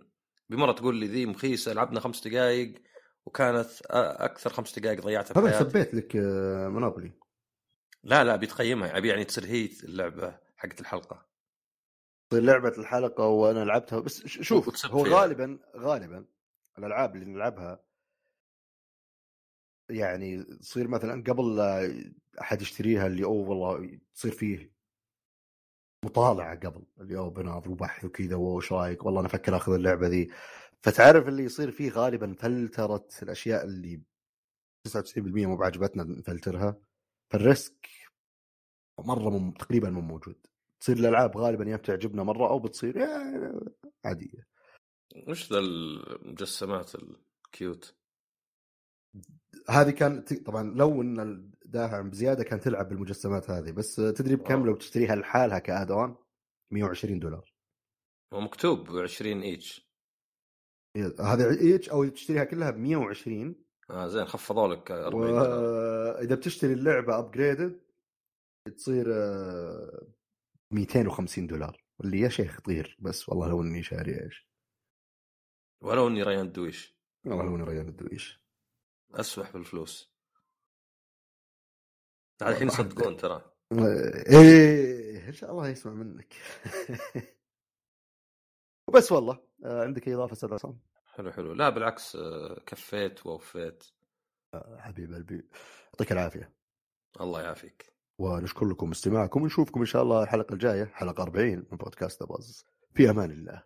بمره تقول لي ذي مخيسة لعبنا خمس دقائق وكانت أكثر خمس دقائق ضيعتها
في حياتي. سبيت لك مونوبولي.
لا لا بتقيمها ابي يعني تصير هي اللعبة حقت الحلقة.
تصير لعبة الحلقة وأنا لعبتها بس شوف هو غالبا غالبا الألعاب اللي نلعبها يعني تصير مثلا قبل أحد يشتريها اللي أوه والله تصير فيه مطالعه قبل اليوم بناظر وبحث وكذا وش رأيك؟ والله أنا أفكر آخذ اللعبة ذي. فتعرف اللي يصير فيه غالبا فلتره الأشياء اللي 99% مو بعجبتنا نفلترها؟ فال risk مرة مم... تقريبا مو موجود. تصير الألعاب غالبا يا بتعجبنا مرة أو بتصير عادية.
وش ذا المجسمات ال cute
هذه كان طبعا لو إن الداعم بزيادة كان تلعب بالمجسمات هذه بس تدري بكم. لو تشتريها لحالها كادون 120 دولار.
هو مكتوب 20 إيتش.
هذا إيش أو تشتريها كلها ب 120
آه زين خفضوا لك 40 دولار.
واذا بتشتري اللعبة ابجريدد تصير آه، 250 دولار اللي يا شيخ طير بس والله لو إني شاري إيش؟
ولو إني ريان دويش.
والله لو إني ريان الدويش
أسوح بالفلوس. الحين يصدقون ترى.
إيه إن شاء الله يسمع منك. وبس والله آه، عندك أي إضافة أستاذ عصام؟
حلو حلو. لا بالعكس آه، كفيت ووفيت.
حبيب قلبي يعطيك العافية.
الله يعافيك.
ونشكر لكم استماعكم ونشوفكم إن شاء الله الحلقة الجاية حلقة 40 من بودكاست باز في أمان الله.